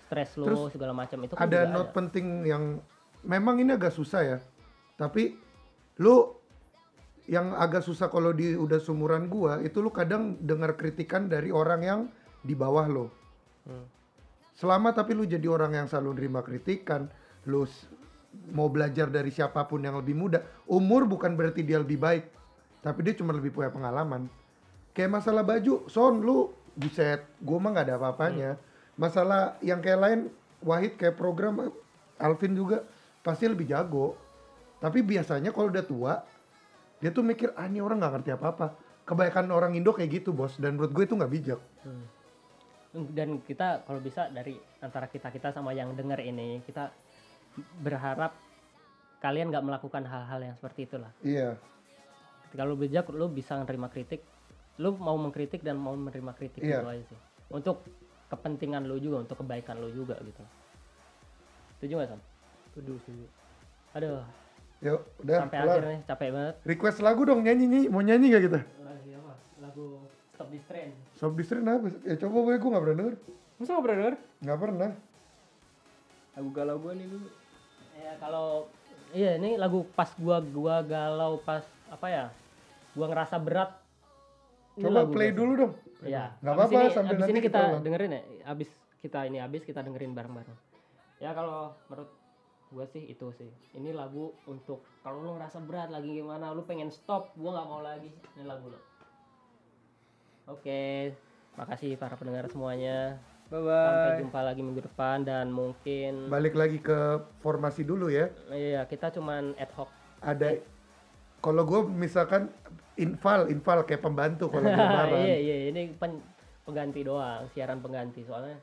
stres lo Terus segala macam itu kan Ada juga note penting yang memang ini agak susah ya. Tapi lu yang agak susah kalau di udah sumuran gua itu lu kadang dengar kritikan dari orang yang di bawah lo. Hmm. Selama tapi lu jadi orang yang selalu nerima kritikan, lu mau belajar dari siapa pun yang lebih muda, umur bukan berarti dia lebih baik, tapi dia cuma lebih punya pengalaman. Kayak masalah baju, son lu buset, gua mah nggak ada apa-apanya. Masalah yang kayak lain, Wahid kayak program, Alvin juga pasti lebih jago. Tapi biasanya kalau udah tua, dia tuh mikir ah ini orang nggak ngerti apa-apa. Kebanyakan orang Indo kayak gitu bos, dan menurut gue itu nggak bijak. dan kita kalau bisa dari antara kita kita sama yang dengar ini kita berharap kalian nggak melakukan hal-hal yang seperti itulah. Iya. Ketika lu bijak, lu bisa menerima kritik. Lu mau mengkritik dan mau menerima kritik Iya. itu aja sih. Untuk kepentingan lu juga, untuk kebaikan lu juga gitu. Setuju nggak Sam? Setuju, setuju. Aduh, Yuk, udah sampai kelar. akhir nih capek banget. Request lagu dong nyanyi nyanyi mau nyanyi gak kita? Lagi apa? Lagu Stop This Train. Sob distrin apa? Ya coba gue gue gak pernah denger. Masa gak pernah denger? Gak pernah. Lagu galau gue nih dulu. Ya kalau iya ini lagu pas gua gua galau pas apa ya? Gua ngerasa berat. Coba play dulu dong. Iya. Nggak apa-apa, sambil abis nanti ini kita kita dengerin ya. Abis kita ini abis kita dengerin bareng-bareng. Ya kalau menurut gua sih itu sih. Ini lagu untuk kalau lu ngerasa berat lagi gimana, lu pengen stop, gua nggak mau lagi. Ini lagu lo. Oke, makasih para pendengar semuanya. Bye bye. Sampai jumpa lagi minggu depan dan mungkin balik lagi ke formasi dulu ya. Iya, kita cuman ad hoc. Ada kalau gue misalkan infal, infal kayak pembantu kalau lebaran. iya, iya, ini pen, pengganti doang, siaran pengganti soalnya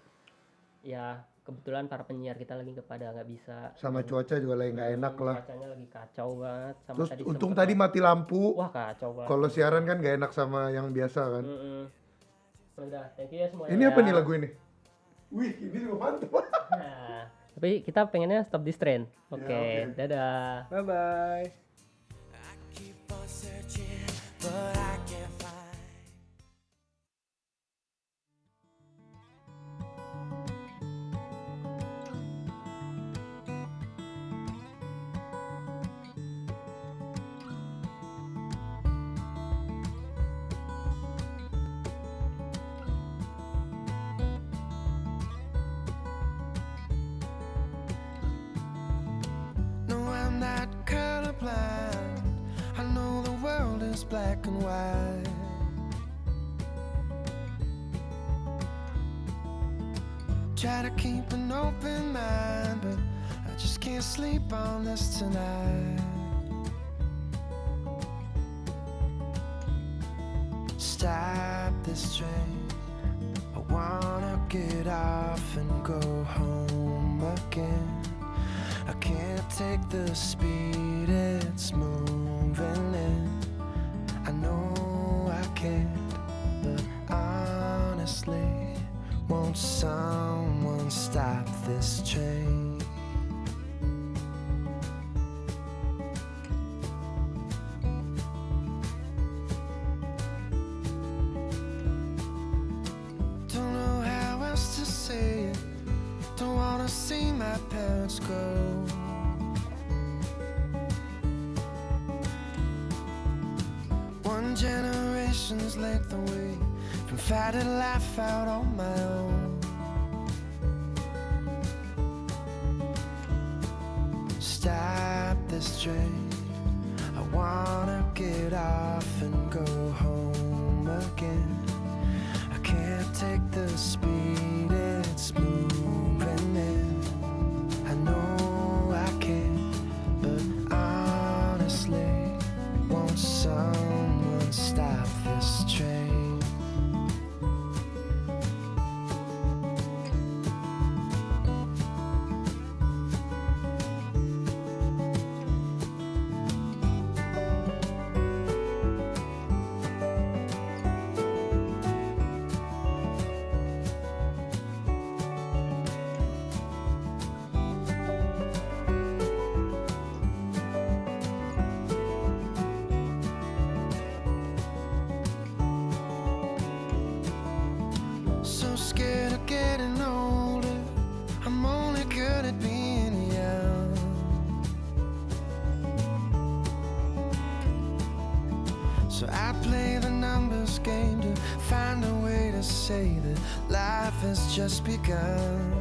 ya kebetulan para penyiar kita lagi kepada nggak bisa sama cuaca juga lagi nggak enak lah cuacanya lagi kacau banget sama terus tadi untung tadi mati lampu wah kacau banget kalau siaran kan nggak enak sama yang biasa kan mm -mm. udah thank you ya semuanya ini apa ya. nih lagu ini Wih, ini juga mantap. Nah, tapi kita pengennya stop this trend. Oke, ya, okay, yeah, okay. dadah. Bye bye. just begun.